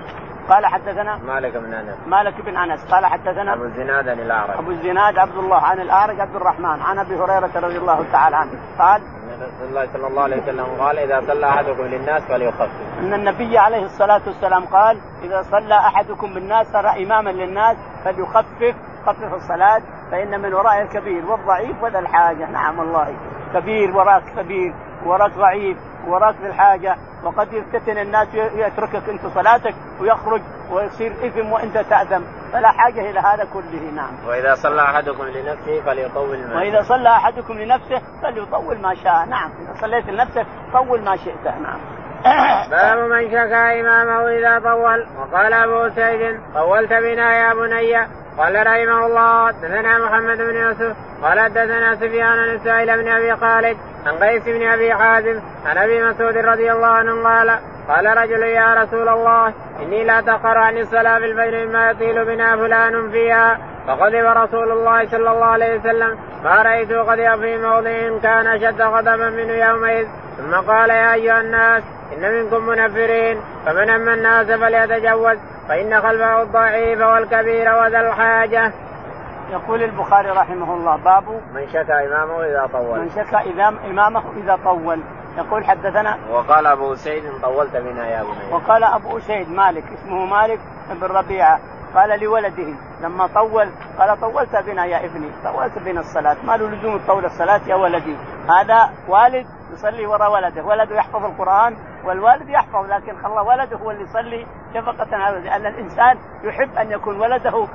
قال حدثنا مالك بن أنس. مالك بن أنس. قال حدثنا أبو الزناد عن الأعرج. أبو الزناد عبد الله عن الأعرج عبد الرحمن عن أبي هريرة رضي الله تعالى عنه. قال رسول الله صلى الله عليه وسلم قال إذا صلى أحدكم للناس فليخفف. إن النبي عليه الصلاة والسلام قال إذا صلى أحدكم بالناس صار إماما للناس فليخفف خفف الصلاة فإن من ورائه الكبير والضعيف وذا الحاجة. نعم والله. كبير وراك كبير وراك ضعيف وراك في الحاجة وقد يفتتن الناس يتركك انت صلاتك ويخرج ويصير إثم وأنت تأثم. فلا حاجة إلى هذا كله نعم. وإذا صلى أحدكم لنفسه فليطول ما وإذا صلى أحدكم لنفسه فليطول ما شاء. نعم. إذا صليت لنفسك طول ما شئت نعم. باب من شكا إمامه إذا طول. وقال أبو سعيد طولت بنا يا بني. قال رحمه الله حدثنا محمد بن يوسف قال حدثنا سفيان بن سائل بن أبي خالد عن قيس بن أبي حازم عن أبي مسعود رضي الله عنه قال قال رجل يا رسول الله إني لا تقر عن الصلاة في الفجر مما يطيل بنا فلان فيها. فغضب رسول الله صلى الله عليه وسلم ما رايته غضب في موضع كان أشد غضبا منه يومئذ. ثم قال يا أيها الناس إن منكم منفرين فمن أما الناس فليتجوز فإن خلفه الضعيف والكبير وذا الحاجة. يقول البخاري رحمه الله باب من شكى إمامه إذا طول. من شكى إمامه إذا طول يقول حدثنا وقال أبو سيد طولت بنا يا بني وقال أبو سيد مالك اسمه مالك بن ربيعة قال لولده لما طول قال طولت بنا يا ابني طولت بنا الصلاة ما له لزوم طول الصلاة يا ولدي هذا والد يصلي وراء ولده. ولده يحفظ القرآن والوالد يحفظ لكن خلى ولده هو اللي يصلي شفقة على لأن الإنسان يحب أن يكون ولده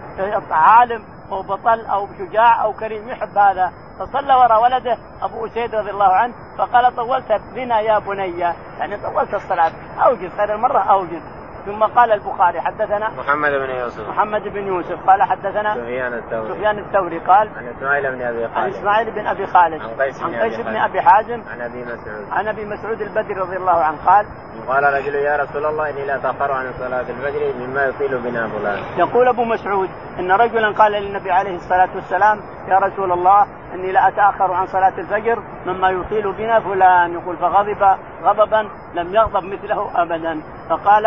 عالم أو بطل أو شجاع أو كريم يحب هذا. فصلى وراء ولده أبو أسيد رضي الله عنه فقال طولت بنا يا بني. يعني طولت الصلاة. أوجز خير المرة أوجز. ثم قال البخاري حدثنا محمد بن يوسف. محمد بن يوسف قال حدثنا سفيان الثوري. سفيان الثوري قال عن إسماعيل بن أبي خالد. عن إسماعيل بن أبي خالد. عن قيس عن قيس بن أبي حازم. عن أبي مسعود. عن أبي مسعود البدري رضي الله عنه قال قال رجل يا رسول الله إني لا اتاخر عن صلاة الفجر مما يطيل بنا فلان. يقول أبو مسعود إن رجلا قال للنبي عليه الصلاة والسلام يا رسول الله أني لا أتأخر عن صلاة الفجر مما يطيل بنا فلان يقول فغضب غضبا لم يغضب مثله ابدا. فقال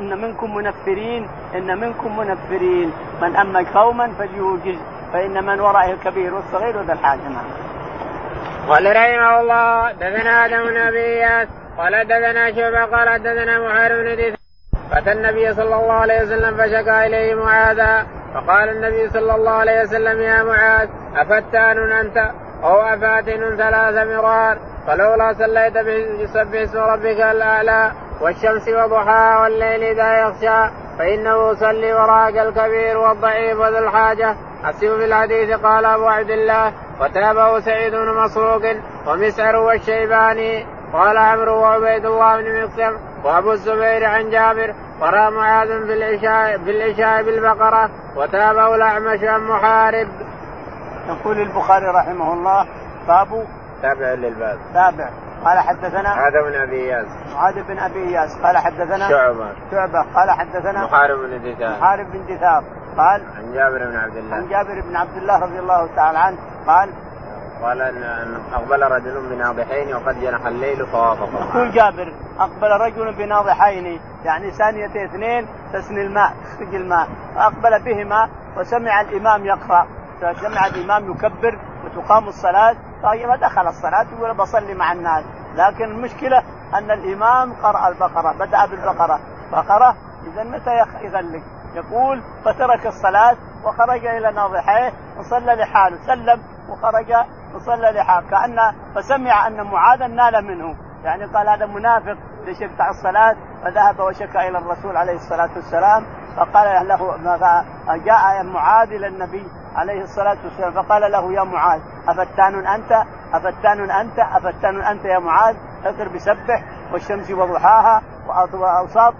إن منكم منفرين إن منكم منفرين. من اما قوما فليوجز فإن من ورائه الكبير والصغير وذا الحاجة. قال رحمه الله دثنا آدم بن أبي قال دثنا شعبة قال دثنا محارب بن فتى النبي صلى الله عليه وسلم فشكى إليه معاذا. فقال النبي صلى الله عليه وسلم يا معاذ أفتان أنت أو أفاتن ثلاث مرار؟ فلولا صليت بسبح اسم ربك الأعلى والشمس وضحاها والليل إذا يغشى فإنه يصلي وراك الكبير والضعيف وذو الحاجة. أسيب في الحديث قال أبو عبد الله وتابه سعيد بن مسروق ومسعر والشيباني قال عمرو وعبيد الله بن مقسم وأبو الزبير عن جابر قرأ معاذ في العشاء في العشاء بالبقرة وتابه الأعمش عن محارب. يقول البخاري رحمه الله باب تابع للباب. تابع. قال حدثنا معاذ بن أبي إياس. معاذ بن أبي إياس. قال حدثنا شعبة. شعبة. قال حدثنا محارب بن دثار. محارب بن دثار. قال عن جابر بن عبد الله. عن جابر بن عبد الله رضي الله تعالى عنه قال قال أن أقبل رجل بناضحين وقد جنح الليل فوافقه. يقول جابر أقبل رجل بناضحين يعني ثانية اثنين تسني الماء تخرج الماء. فأقبل بهما وسمع الإمام يقرأ. سمع الإمام يكبر وتقام الصلاة. طيب دخل الصلاة يقول بصلي مع الناس. لكن المشكلة أن الإمام قرأ البقرة بدأ بالبقرة. بقرة إذا متى يغلق؟ يقول فترك الصلاة وخرج إلى ناضحيه وصلى لحاله. سلم وخرج وصلى لحاله كأن فسمع أن معاذا نال منه. يعني قال هذا منافق ليش يقطع الصلاة فذهب وشكى إلى الرسول عليه الصلاة والسلام فقال له جاء معاذ إلى النبي عليه الصلاة والسلام فقال له يا معاذ أفتان أنت؟ أفتان أنت؟ أفتان أنت يا معاذ؟ اقر بسبح والشمس وضحاها واوساط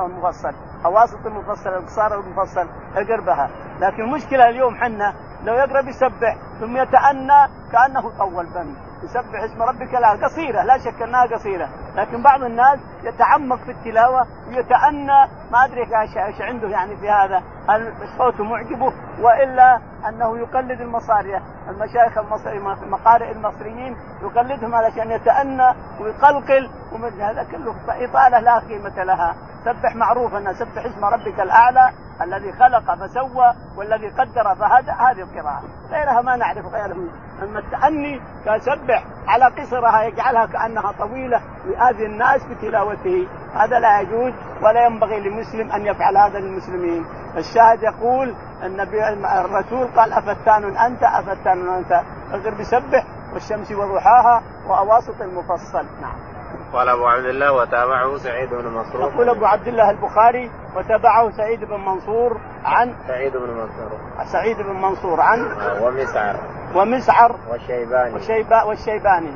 المفصل. اواسط المفصل القصار المفصل اقر بها لكن المشكلة اليوم حنا لو يقرا بيسبح ثم يتأنى كأنه طول فم يسبح اسم ربك لا قصيرة لا شك أنها قصيرة. لكن بعض الناس يتعمق في التلاوة ويتأنى ما أدري إيش عنده يعني في هذا. هل صوته معجبه؟ وإلا أنه يقلد المصارية المشايخ المصري مقارئ المصريين يقلدهم علشان يتأنى ويقلقل ومثل هذا كله إطالة لا قيمة لها. سبح معروف أن سبح اسم ربك الأعلى الذي خلق فسوى والذي قدر فهدى. هذه القراءة. غيرها ما نعرف غيره أما التأني كسبح على قصرها يجعلها كأنها طويلة يؤذي الناس بتلاوته. هذا لا يجوز ولا ينبغي لمسلم أن يفعل هذا للمسلمين. الشاهد يقول النبي الرسول قال أفتان أنت أفتان أنت. فقر بسبح والشمس وضحاها وأواسط المفصل. نعم. قال أبو عبد الله وتابعه سعيد بن منصور. يقول أبو عبد الله البخاري وتابعه سعيد بن منصور عن سعيد بن منصور. سعيد بن منصور عن ومسعر. ومسعر والشيباني والشيبا والشيباني.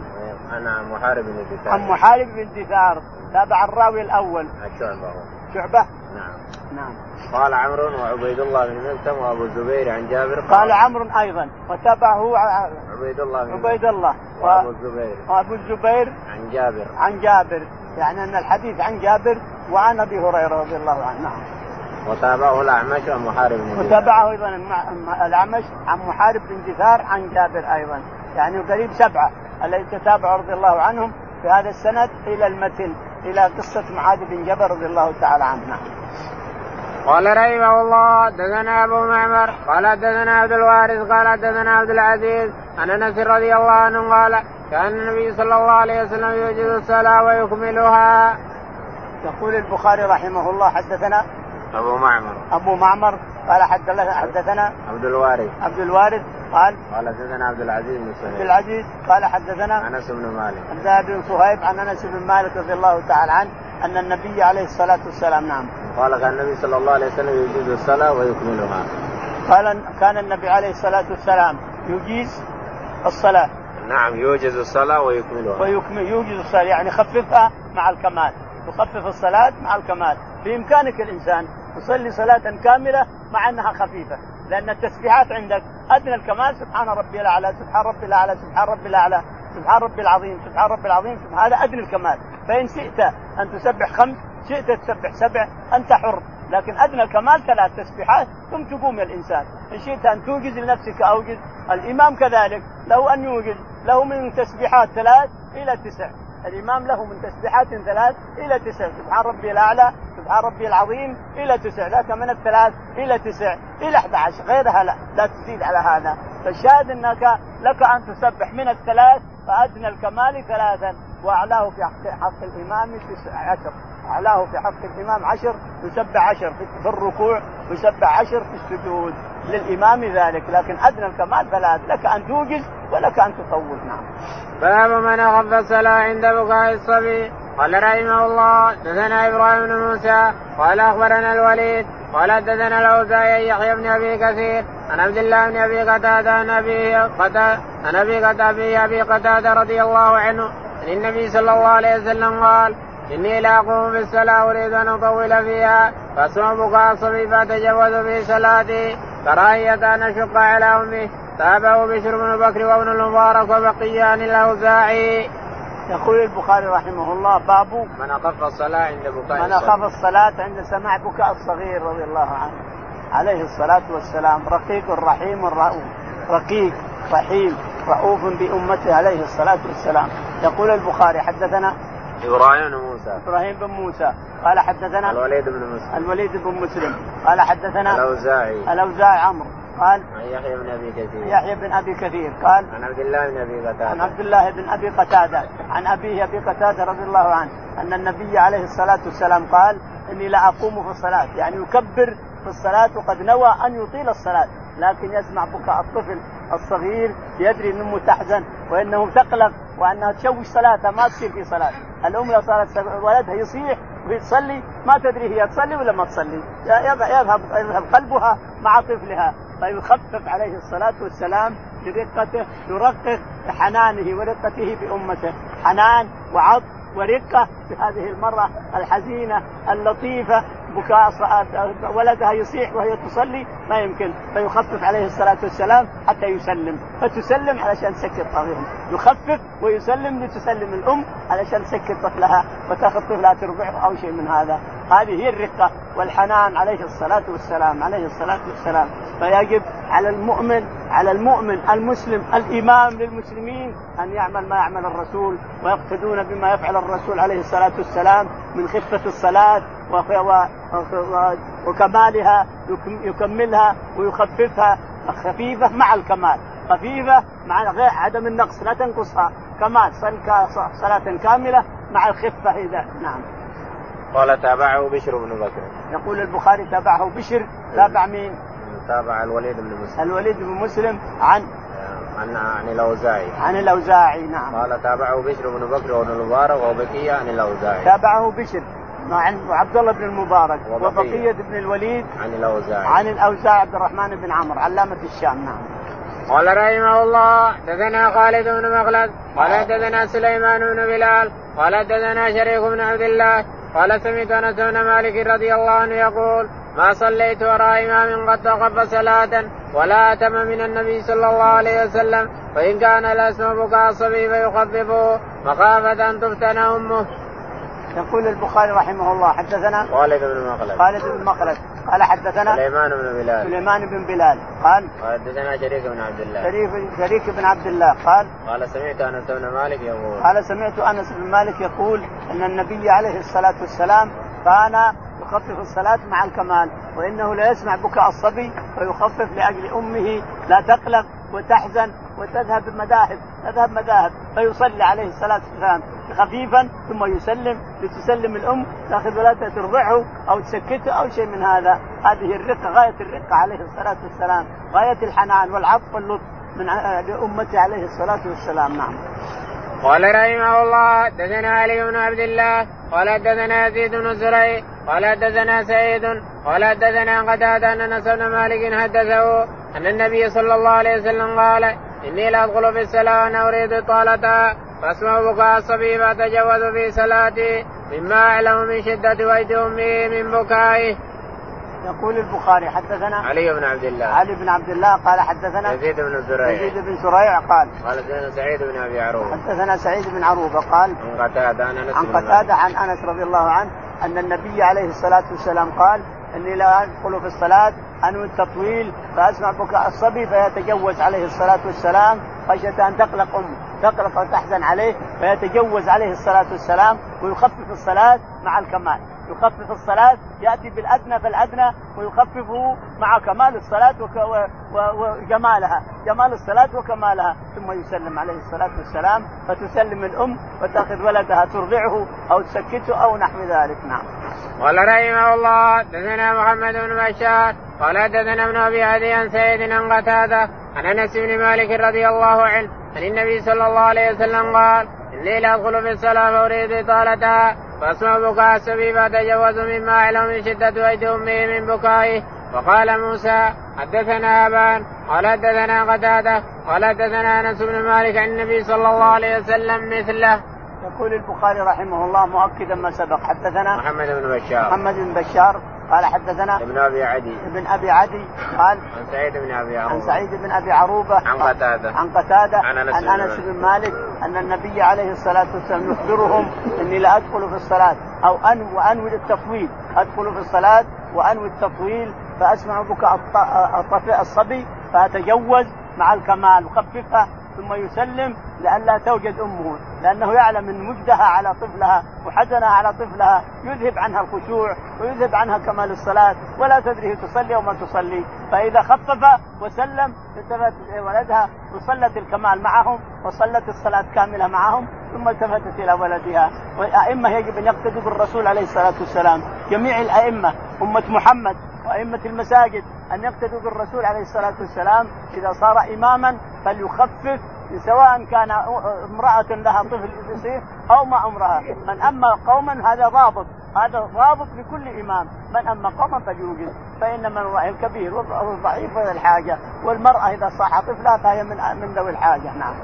أنا محارب بن دثار. عن محارب بن دثار. تابع الراوي الأول. شعبه شعبة؟ نعم. نعم. قال عمرو وعبيد الله بن ملتم وأبو الزبير عن جابر قال, قال عمرو أيضا وتابعه عبيد الله بن عبيد الله. وأبو الزبير. وأبو الزبير عن جابر. عن جابر. يعني أن الحديث عن جابر وعن أبي هريرة رضي الله عنه. نعم. وتابعه الأعمش عن محارب بن وتابعه أيضا الأعمش عن محارب بن جثار عن جابر أيضا. يعني قريب سبعة. الذي تتابع رضي الله عنهم في هذا السند إلى المتن. إلى قصة معاذ بن جبل رضي الله تعالى عنه نعم. قال رحمه الله حدثنا أبو معمر قال حدثنا عبد الوارث قال حدثنا عبد العزيز عن أنس رضي الله عنه قال كان النبي صلى الله عليه وسلم يوجد الصلاة ويكملها. يقول البخاري رحمه الله حدثنا أبو معمر أبو معمر قال حدثنا حدثنا عبد الوارث. عبد الوارث قال قال حدثنا عبد العزيز بن عبد العزيز قال حدثنا أنس بن مالك. الله بن صهيب عن أنس بن مالك رضي الله تعالى عنه أن النبي عليه الصلاة والسلام نعم. قال كان النبي صلى الله عليه وسلم يجيز الصلاة ويكملها. قال كان النبي عليه الصلاة والسلام يجيز الصلاة. نعم يوجز الصلاة ويكملها. ويكمل يوجز الصلاة يعني يخففها مع الكمال. يخفف الصلاة مع الكمال. بإمكانك الإنسان تصلي صلاة كاملة مع أنها خفيفة لأن التسبيحات عندك أدنى الكمال. سبحان ربي الأعلى سبحان ربي الأعلى سبحان ربي الأعلى سبحان ربي العظيم سبحان ربي العظيم هذا أدنى الكمال. فإن شئت أن تسبح خمس شئت تسبح سبع أنت حر. لكن أدنى الكمال ثلاث تسبيحات ثم تقوم يا الإنسان. إن شئت أن توجز لنفسك أوجز الإمام كذلك له أن يوجز له من تسبيحات ثلاث إلى تسع. الإمام له من تسبيحات ثلاث إلى تسع. سبحان ربي الأعلى سبحان ربي العظيم إلى تسع. ذاك من الثلاث إلى تسع. إلى 11 غيرها لا. لا تزيد على هذا. فالشاهد أنك لك أن تسبح من الثلاث فأدنى الكمال ثلاثا. وأعلاه في حق, حق الإمام عشر. اعلاه في حق الإمام عشر يسبح عشر في الركوع يسبح عشر في السجود. للإمام ذلك لكن أدنى الكمال ثلاث لك أن توجز ولك أن تطول نعم. باب من اخف الصلاة عند بكاء الصبي. قال رحمه الله دثنا إبراهيم بن موسى قال أخبرنا الوليد قال حدثنا الأوزاعي يحيى بن أبي كثير عن عبد الله بن أبي قتادة عن أبي قتاده عن أبي قتاده أبي قتادة رضي الله عنه عن النبي صلى الله عليه وسلم قال إني لا أقوم بالصلاة أريد أن أطول فيها فاسمع بكاء الصبي فأتجوز في صلاتي. كراهيه ان اشق على امي تابعه بشر بن بكر وابن المبارك وبقيان الاوزاعي. يقول البخاري رحمه الله باب من أخف الصلاة عند بكاء من أخف الصلاة عند سماع بكاء الصغير رضي الله عنه. عليه الصلاة والسلام رقيق رحيم رؤوف رقيق رحيم رؤوف بأمته عليه الصلاة والسلام. يقول البخاري حدثنا إبراهيم بن موسى. إبراهيم بن موسى. قال حدثنا الوليد بن مسلم. الوليد بن مسلم. قال حدثنا الأوزاعي. الأوزاعي عمرو. قال عن يحيى بن أبي كثير. يحيى بن أبي كثير. قال عن عبد الله بن أبي قتادة. عن عبد الله بن أبي قتادة. عن أبيه أبي قتادة رضي الله عنه أن النبي عليه الصلاة والسلام قال إني لا أقوم في الصلاة. يعني يكبر في الصلاة وقد نوى أن يطيل الصلاة. لكن يسمع بكاء الطفل الصغير يدري ان امه تحزن وإنه تقلق وانها تشوش صلاتها ما تصير في صلاة. الأم لو صارت ولدها يصيح وهي تصلي ما تدري هي تصلي ولا ما تصلي. يذهب يذهب قلبها مع طفلها. فيخفف عليه الصلاة والسلام برقته يرقق بحنانه ورقته بأمته. حنان وعطف ورقة بهذه المرة الحزينة اللطيفة بكاء ولدها يصيح وهي تصلي ما يمكن. فيخفف عليه الصلاة والسلام حتى يسلم. فتسلم علشان تسكت طفلها يخفف ويسلم لتسلم الأم علشان تسكت طفلها وتأخذ طفلها تربعه أو شيء من هذا. هذه هي الرقة والحنان عليه الصلاة والسلام عليه الصلاة والسلام. فيجب على المؤمن على المؤمن المسلم الإمام للمسلمين أن يعمل ما يعمل الرسول ويقتدون بما يفعل الرسول عليه الصلاة والسلام من خفة الصلاة وكمالها يكملها ويخففها. خفيفة مع الكمال. خفيفة مع غير عدم النقص لا تنقصها. كمال صلاة كاملة مع الخفة إذا. نعم. قال تابعه بشر بن بكر. يقول البخاري تابعه بشر تابع مين؟ تابع الوليد بن مسلم. الوليد بن مسلم عن؟ عن عن الأوزاعي. عن الأوزاعي نعم. قال تابعه بشر بن بكر وابن المبارك وبقيه عن الأوزاعي. تابعه بشر. عن عبد الله بن المبارك وبقية, بن الوليد عن الأوزاعي. عن الاوزاعي عبد الرحمن بن عمرو علامة الشام نعم. قال رحمه الله دثنا خالد بن مخلد قال دثنا سليمان بن بلال قال دثنا شريك بن عبد الله قال سمعت أنس بن مالك رضي الله عنه يقول ما صليت وراء إمام قد تخف صلاة ولا أتم من النبي صلى الله عليه وسلم وان كان لا اسم بكاء الصبي فيخففه مخافة أن تفتن أمه. يقول البخاري رحمه الله حدثنا خالد بن مخلد. خالد بن مخلد. قال حدثنا سليمان بن بلال. سليمان بن بلال. قال حدثنا شريك بن عبد الله. شريك شريك بن عبد الله. قال قال سمعت أنس بن مالك يقول. قال سمعت أنس بن مالك يقول أن النبي عليه الصلاة والسلام كان يخفف الصلاة مع الكمال وإنه لا يسمع بكاء الصبي فيخفف لأجل أمه لا تقلق. وتحزن وتذهب مذاهب تذهب مذاهب. فيصلي عليه الصلاة والسلام خفيفا ثم يسلم. لتسلم الأم تأخذ ولادها ترضعه أو تسكته أو شيء من هذا. هذه الرقة غاية الرقة عليه الصلاة والسلام. غاية الحنان والعطف واللطف من لأمته عليه الصلاة والسلام. نعم. قال رحمه الله حدثنا علي بن عبد الله قال حدثنا يزيد بن زريع قال حدثنا سعيد قال حدثنا قتادة أن أنس بن مالك حدثه أن النبي صلى الله عليه وسلم قال إني لا أدخل في الصلاة وأنا أريد طالتها فاسمع بكاء الصبي فاتجوز في صلاتي مما اعلم من شدة وجد أمي من بكائه. يقول البخاري حدثنا علي بن عبد الله. علي بن عبد الله قال حدثنا يزيد بن زريع. يزيد بن زريع قال قال حدثنا سعيد بن أبي عروبة. حدثنا سعيد بن عروبة قال عن قتادة عن أنس عن قتادة عن أنس رضي الله عنه أن النبي عليه الصلاة والسلام قال إني لا أدخل في الصلاة أنوي التطويل فأسمع بكاء الصبي فيتجوز عليه الصلاة والسلام خشية أن تقلق أمه تقلق وتحزن عليه فيتجوز عليه الصلاة والسلام ويخفف الصلاة مع الكمال. يخفف الصلاة يأتي بالأدنى فالأدنى ويخففه مع كمال الصلاة وجمالها. جمال الصلاة وكمالها. ثم يسلم عليه الصلاة والسلام فتسلم الأم وتأخذ ولدها ترضعه أو تسكته أو نحو ذلك. نعم. قال رحمه الله دثنا محمد بن بشار قال دثنا ابن أبي عدي عن سيد عن قتادة عن أنس بن مالك رضي الله عنه عن النبي صلى الله عليه وسلم قال اني لا ادخل في الصلاه فاريد إطالتها. فاسمع بكاء السبي فتجوز مما اعلم من شدة وجد أمه من بكائه. وقال موسى حدثنا أبان. قال حدثنا قتادة. قال حدثنا أنس بن مالك عن النبي صلى الله عليه وسلم مثله. يقول البخاري رحمه الله مؤكدا ما سبق. حدثنا محمد بن بشار. محمد بن بشار. قال حدثنا ابن أبي عدي. ابن أبي عدي قال عن سعيد بن أبي عروبة. عن سعيد بن أبي عروبة عن قتادة. عن قتادة عن أنس, عن أنس بن مالك أن النبي عليه الصلاة والسلام يخبرهم إني لا أدخل في الصلاة. أو أن وأنوي التطويل أدخل في الصلاة وأنوي التطويل فأسمع بكاء الصبي فأتجوز مع الكمال. وخففها ثم يسلم لئلا توجد أمه لأنه يعلم إن وجدها على طفلها وحزنها على طفلها يذهب عنها الخشوع ويذهب عنها كمال الصلاة ولا تدري هي تصلي أو ما تصلي. فإذا خفف وسلم التفت ولدها وصلت الكمال معهم وصلت الصلاة كاملة معهم ثم التفتت إلى ولدها. والائمه يجب أن يقتدوا بالرسول عليه الصلاة والسلام. جميع الأئمة أمة محمد وأئمة المساجد أن يقتدوا بالرسول عليه الصلاة والسلام إذا صار إماما فليخفف سواء كان امرأة لها طفل يصير أو ما أمرها من أما قوما هذا ضابط. هذا ضابط لكل إمام. من أما قوما فليوجد. فإنما الكبير والضعيف وذا الحاجة. والمرأة إذا صح طفلها فهي من من ذوي الحاجة. نعم.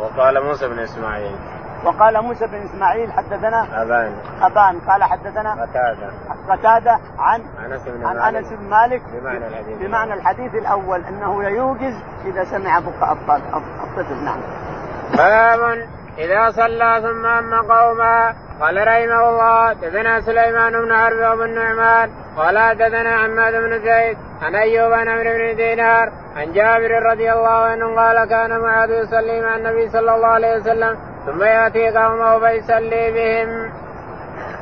وقال موسى بن إسماعيل وقال موسى بن إسماعيل حدثنا أبان. أبان. قال حدثنا قتادة. قتادة عن أنس بن عن مالك. أنس بن مالك بمعنى الحديث. بمعنى الحديث الأول أنه يوجز إذا سمع بكاء الطفل نعم. باب إذا صلى ثم أما قوما. قال رحمه الله دثنا سليمان بن حرب وابن النعمان قال دثنا حماد بن زيد عن أيوب عن عمرو بن دينار عن جابر رضي الله عنه قال كان معاذ يصلي مع النبي صلى الله عليه وسلم ثم يأتي قومه فيصلي بهم.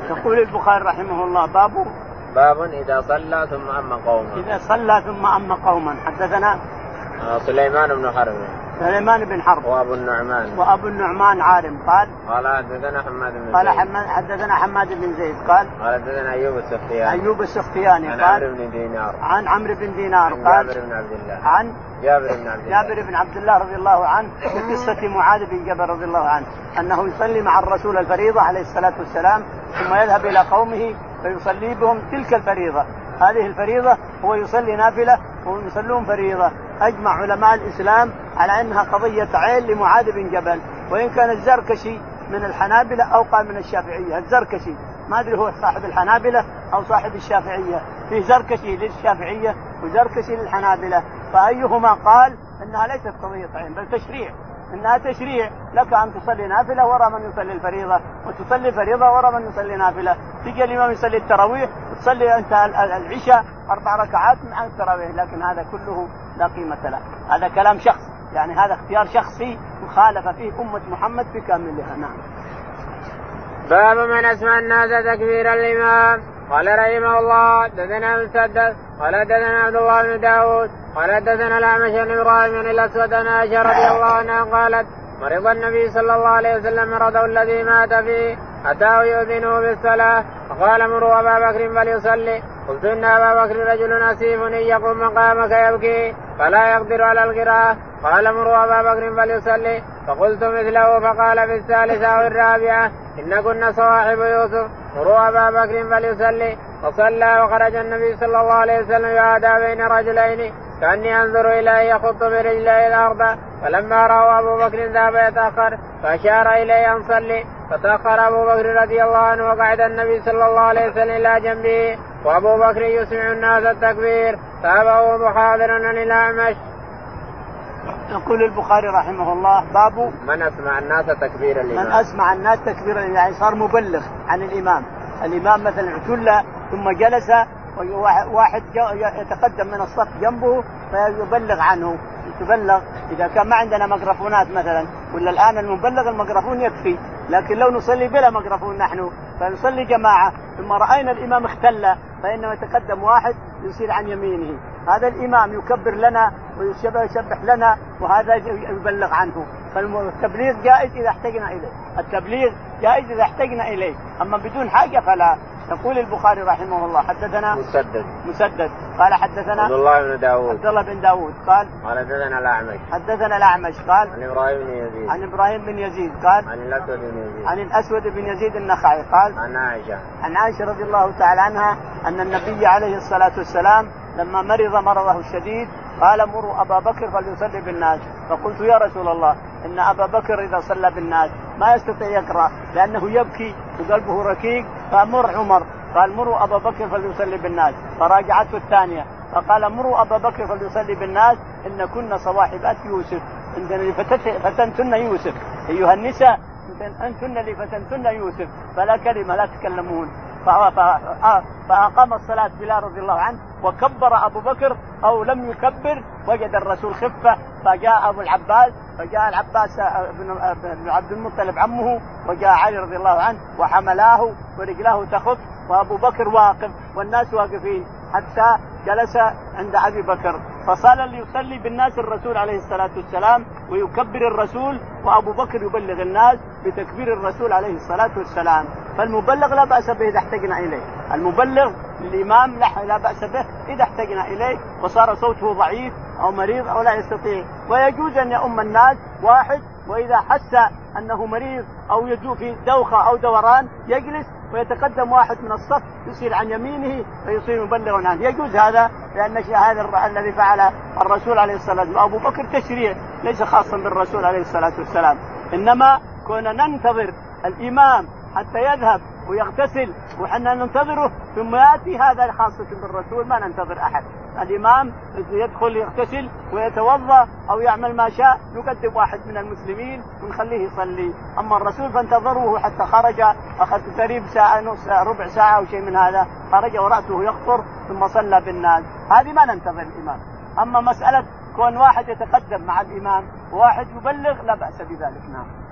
يقول البخاري رحمه الله باب باب إذا صلى ثم أما قوما إذا صلى ثم أما قوما. حدثنا سليمان بن حرب. سليمان بن حرب. وأبو النعمان. وأبو النعمان عارم قال قال حدثنا حماد بن قال زيد. حماد حدثنا حماد بن زيد. قال قال حدثنا أيوب السختياني. أيوب السختياني. عن قال عمرو بن دينار. عن عمرو بن دينار. عن قال جابر بن عبد الله. عن جابر بن عبد الله. جابر بن عبد الله رضي الله عنه. في قصة معاذ بن جبل رضي الله عنه. أنه يصلي مع الرسول الفريضة عليه الصلاة والسلام ثم يذهب إلى قومه فيصلي بهم تلك الفريضة. هذه الفريضة هو يصلي نافلة وهم يصلون فريضة. أجمع علماء الإسلام على أنها قضية عين لمعاذ بن جبل وإن كان الزركشي من الحنابلة أو قال من الشافعية. الزركشي ما أدري هو صاحب الحنابلة أو صاحب الشافعية. في زركشي للشافعية وزركشي للحنابلة. فأيهما قال أنها ليست قضية عين بل تشريع. إنها تشريع. لك أن تصلي نافلة وراء من يصلي الفريضة وتصلي فريضة وراء من يصلي نافلة. تجي الإمام يصلي التراويح وتصلي أنت العشاء أربع ركعات مع التراويح لكن هذا كله لا قيمة له. هذا كلام شخص. يعني هذا اختيار شخصي خالف فيه أمة محمد بكاملها نعم. باب من اسمع الناس تكبير الامام قال رحمه الله دثنا مسدد قال دثنا عبد الله بن داود قال دثنا الأعمش بن إبراهيم الأسود عائشة رضي الله عنها قالت مرض النبي صلى الله عليه وسلم مرضه الذي مات فيه اتاه يؤذنه بالصلاة. فقال مروا أبا بكر فليصلي. قلت إن أبا بكر رجل اسيف إن يقوم مقامك يبكي فلا يقدر على القراءة. قال مروا أبا بكر فليصلي. فقلت مثله فقال في الثالثة أو الرابعة ان كنا صواحب يوسف. مروا أبا بكر فليصلي. فصلى وخرج النبي صلى الله عليه وسلم يعادى بين رجلين. كأني أنظر إليه يخط برجليه الأرض فلما رأى أبو بكر ذهب يتأخر فأشار إليه أن صلي فتأخر أبو بكر رضي الله عنه وقعد النبي صلى الله عليه وسلم إلى جنبه وأبو بكر يسمع الناس التكبير تابعه محاضر عن الأعمش. يقول البخاري رحمه الله باب من أسمع الناس تكبير الامام من أسمع الناس تكبير يعني صار مبلغ عن الإمام الإمام مثلا اعتل ثم جلس واحد يتقدم من الصف جنبه فيبلغ عنه. تبلغ إذا كان ما عندنا ميكروفونات مثلا ولا الآن المبلغ الميكروفون يكفي لكن لو نصلي بلا ميكروفون نحن فنصلي جماعة. ثم رأينا الإمام اختل فإنه يتقدم واحد يصير عن يمينه. هذا الإمام يكبر لنا ويسبح لنا وهذا يبلغ عنه. فالتبليغ جائز إذا احتجنا إليه. التبليغ جائز إذا احتجنا إليه. أما بدون حاجة فلا. يقول البخاري رحمه الله حدثنا مسدد. مسدد. قال حدثنا عبد الله بن داوود عبد الله بن داوود قال قال حدثنا الأعمش. حدثنا الأعمش. قال عن إبراهيم بن يزيد. عن إبراهيم بن يزيد. قال عن الأسود بن يزيد. عن الأسود بن يزيد النخعي. قال عن عائشة. عن عائشة رضي الله تعالى عنها أن النبي عليه الصلاة والسلام لما مرض مرضه الشديد قال مروا أبا بكر فليصلي بالناس. فقلت يا رسول الله إن أبا بكر إذا صلى بالناس ما يستطيع يقرأ لأنه يبكي وقلبه ركيك فمر عمر. قال مروا أبا بكر فليصلي بالناس. فراجعته الثانية. فقال مروا أبا بكر فليصلي بالناس إن كنا صواحبات يوسف. عندنا فتنتن يوسف. أيها النساء أنتن لفتنتن يوسف. فلا كلمة لا تكلمون. فأقام الصلاة بلال رضي الله عنه. وكبر أبو بكر أو لم يكبر وجد الرسول خفة فجاء أبو العباس فجاء العباس بن عبد المطلب عمه وجاء علي رضي الله عنه وحملاه ورجلاه تخف وأبو بكر واقف والناس واقفين حتى جلس عند أبي بكر فصار ليصلي بالناس الرسول عليه الصلاة والسلام ويكبر الرسول وأبو بكر يبلغ الناس بتكبير الرسول عليه الصلاة والسلام. فالمبلغ لا بأس به إذا احتجنا إليه. المبلغ الامام لا بأس به إذا احتجنا إليه وصار صوته ضعيف أو مريض أو لا يستطيع. ويجوز أن يؤم الناس واحد وإذا حس أنه مريض أو يجوز في دوخة أو دوران يجلس ويتقدم واحد من الصف يصير عن يمينه فيصير مبلغا عنه. يجوز هذا لأن هذا الذي فعل الرسول عليه الصلاة والسلام. أبو بكر تشريع ليس خاصا بالرسول عليه الصلاة والسلام. إنما كنا ننتظر الإمام حتى يذهب ويغتسل وحنا ننتظره ثم يأتي هذا خاصة بالرسول ما ننتظر أحد. الإمام يدخل يغتسل ويتوضأ أو يعمل ما شاء يقدم واحد من المسلمين ونخليه يصلي. أما الرسول فانتظروه حتى خرج اخذ قريب ساعة نص ربع ساعة أو شيء من هذا. خرج ورأسه يقطر ثم صلى بالناس. هذه ما ننتظر الإمام. أما مسألة كون واحد يتقدم مع الإمام وواحد يبلغ لا بأس بذلك. نعم.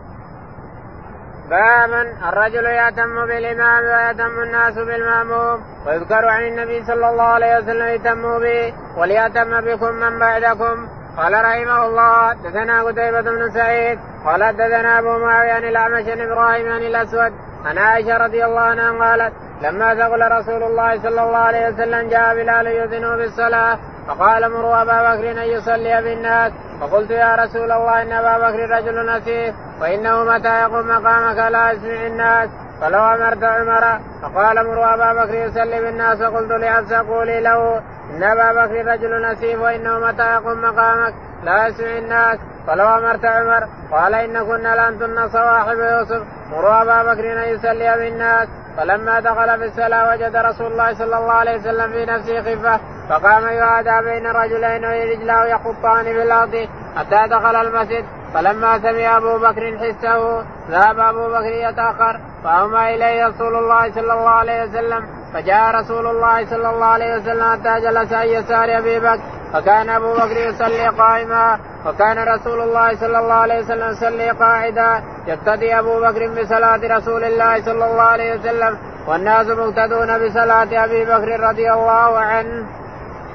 باب الرجل يهتم بالإمام ويهتم الناس بالمأموم ويذكر عن النبي صلى الله عليه وسلم يهتموا به وليهتم بكم من بعدكم. قال رحمه الله دثنا قتيبة بن سعيد قال دثنا أبو معاوية عن الأعمش عن إبراهيم عن الأسود عن عائشة رضي الله عنها قالت لما ثقل رسول الله صلى الله عليه وسلم جاء بلال يؤذن بالصلاة فقال مروا أبا بكر أن يصلي بالناس. فقلت يا رسول الله إن أبا بكر رجل نسيف وإنه متى يقوم مقامك لا يسمع الناس؟ فلو أمرت عمر فقال مروا أبا بكر يصلي بالناس فقلت لحفصة قولي له إن أبا بكر رجل نسيف وإنه متى يقوم مقامك؟ لا يسمع الناس. فلو أمرت عمر قال ان كنا لانتن صواحب يوسف. مروا أبا بكر ان يصلي بالناس. فلما دخل في الصلاة وجد رسول الله صلى الله عليه وسلم في نفسه خفة. فقام يعادى بين رجلين ورجلاه يخطان في الأرض حتى دخل المسجد. فلما سمع أبو بكر حسه ذهب أبو بكر يتأخر فاومى إليه رسول الله صلى الله عليه وسلم فجاء رسول الله صلى الله عليه وسلم حتى جلس عن يسار أبي بكر فكان أبو بكر يصلي قائما وكان رسول الله صلى الله عليه وسلم يصلي قاعدا يقتدي أبو بكر بصلاة رسول الله صلى الله عليه وسلم والناس مقتدون بصلاة أبي بكر رضي الله عنه.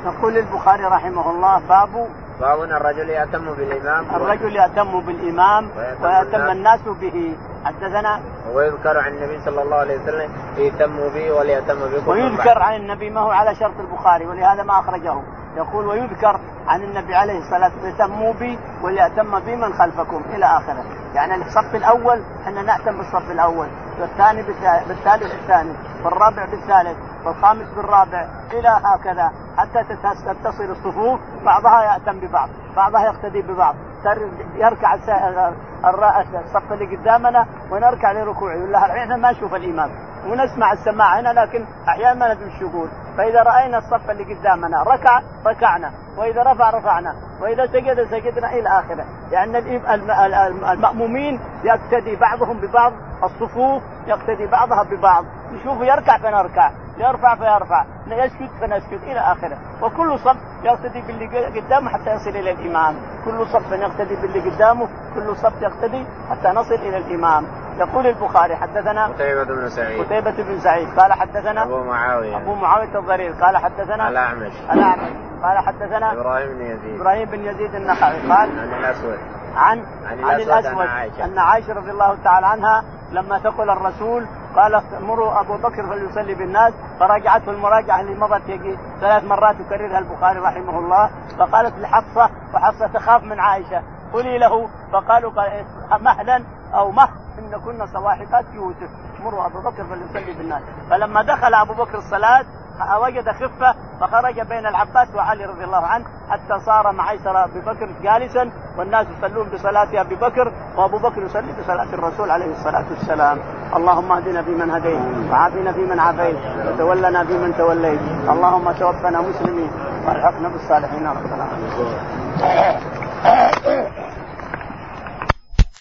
يقول البخاري رحمه الله باب باب الرجل يأتم بالإمام. الرجل يأتم بالإمام ويأتم الناس به. حدثنا ويذكر عن النبي صلى الله عليه وسلم يهتم به وليأتم بكم ويذكر عن النبي ما هو على شرط البخاري ولهذا ما أخرجه. يقول ويذكر عن النبي عليه الصلاة والسلام اهتموا بي وليأتم بي من خلفكم إلى آخره. يعني الصف الأول إحنا نأتم بالصف الأول والثاني بالثالث الثاني والرابع بالثالث. والخامس بالرابع إلى هكذا حتى تتصل الصفوف بعضها يأتم ببعض بعضها يقتدي ببعض. يركع الصف اللي قدامنا ونركع لركوعه. يقول إحنا ما نشوف الإمام ونسمع السماع هنا لكن أحيانا ما ندري الشغول فإذا رأينا الصف اللي قدامنا ركع ركعنا. وإذا رفع رفعنا. وإذا سجد سجدنا إلى آخره. لأن المأمومين يقتدي بعضهم ببعض الصفوف يقتدي بعضها ببعض. نشوف يركع فنركع. يرفع فيرفع. يسجد فنسجد إلى آخره. وكل صف يقتدي باللي قدامه حتى يصل إلى الإمام. كل صف يقتدي باللي قدامه كل صف يقتدي حتى نصل إلى الإمام. يقول البخاري حدثنا قتيبة بن سعيد. قتيبة بن سعيد. قال حدثنا أبو معاوية. أبو معاوية الضرير. قال حدثنا الأعمش. الأعمش. قال حدثنا إبراهيم بن يزيد. إبراهيم بن يزيد النخعي. قال عن الأسود. عن عن عن الأسود عن عائشة. أن عائشة رضي الله تعالى عنها لما ثقل الرسول قال مروا أبو بكر فليصلي بالناس فرجعته المراجعة اللي مضت يجي ثلاث مرات يكررها البخاري رحمه الله فقالت لحفصة وحفصه تخاف من عائشة. قولي له فقالوا مهلا أو مه إن كنا صواحبات يوسف. مروا أبو بكر فليصلي بالناس. فلما دخل أبو بكر الصلاة وجد خفة فخرج بين العباس وعلي رضي الله عنه حتى صار معيشر أبي بكر جالسا والناس يصلون بصلاة أبي بكر وأبو بكر يصلي بصلاة الرسول عليه الصلاة والسلام. اللهم اهدنا فيمن هديت وعافنا فيمن عافيت وتولنا فيمن توليت. اللهم توفنا مسلمين والحقنا بالصالحين رب العالمين.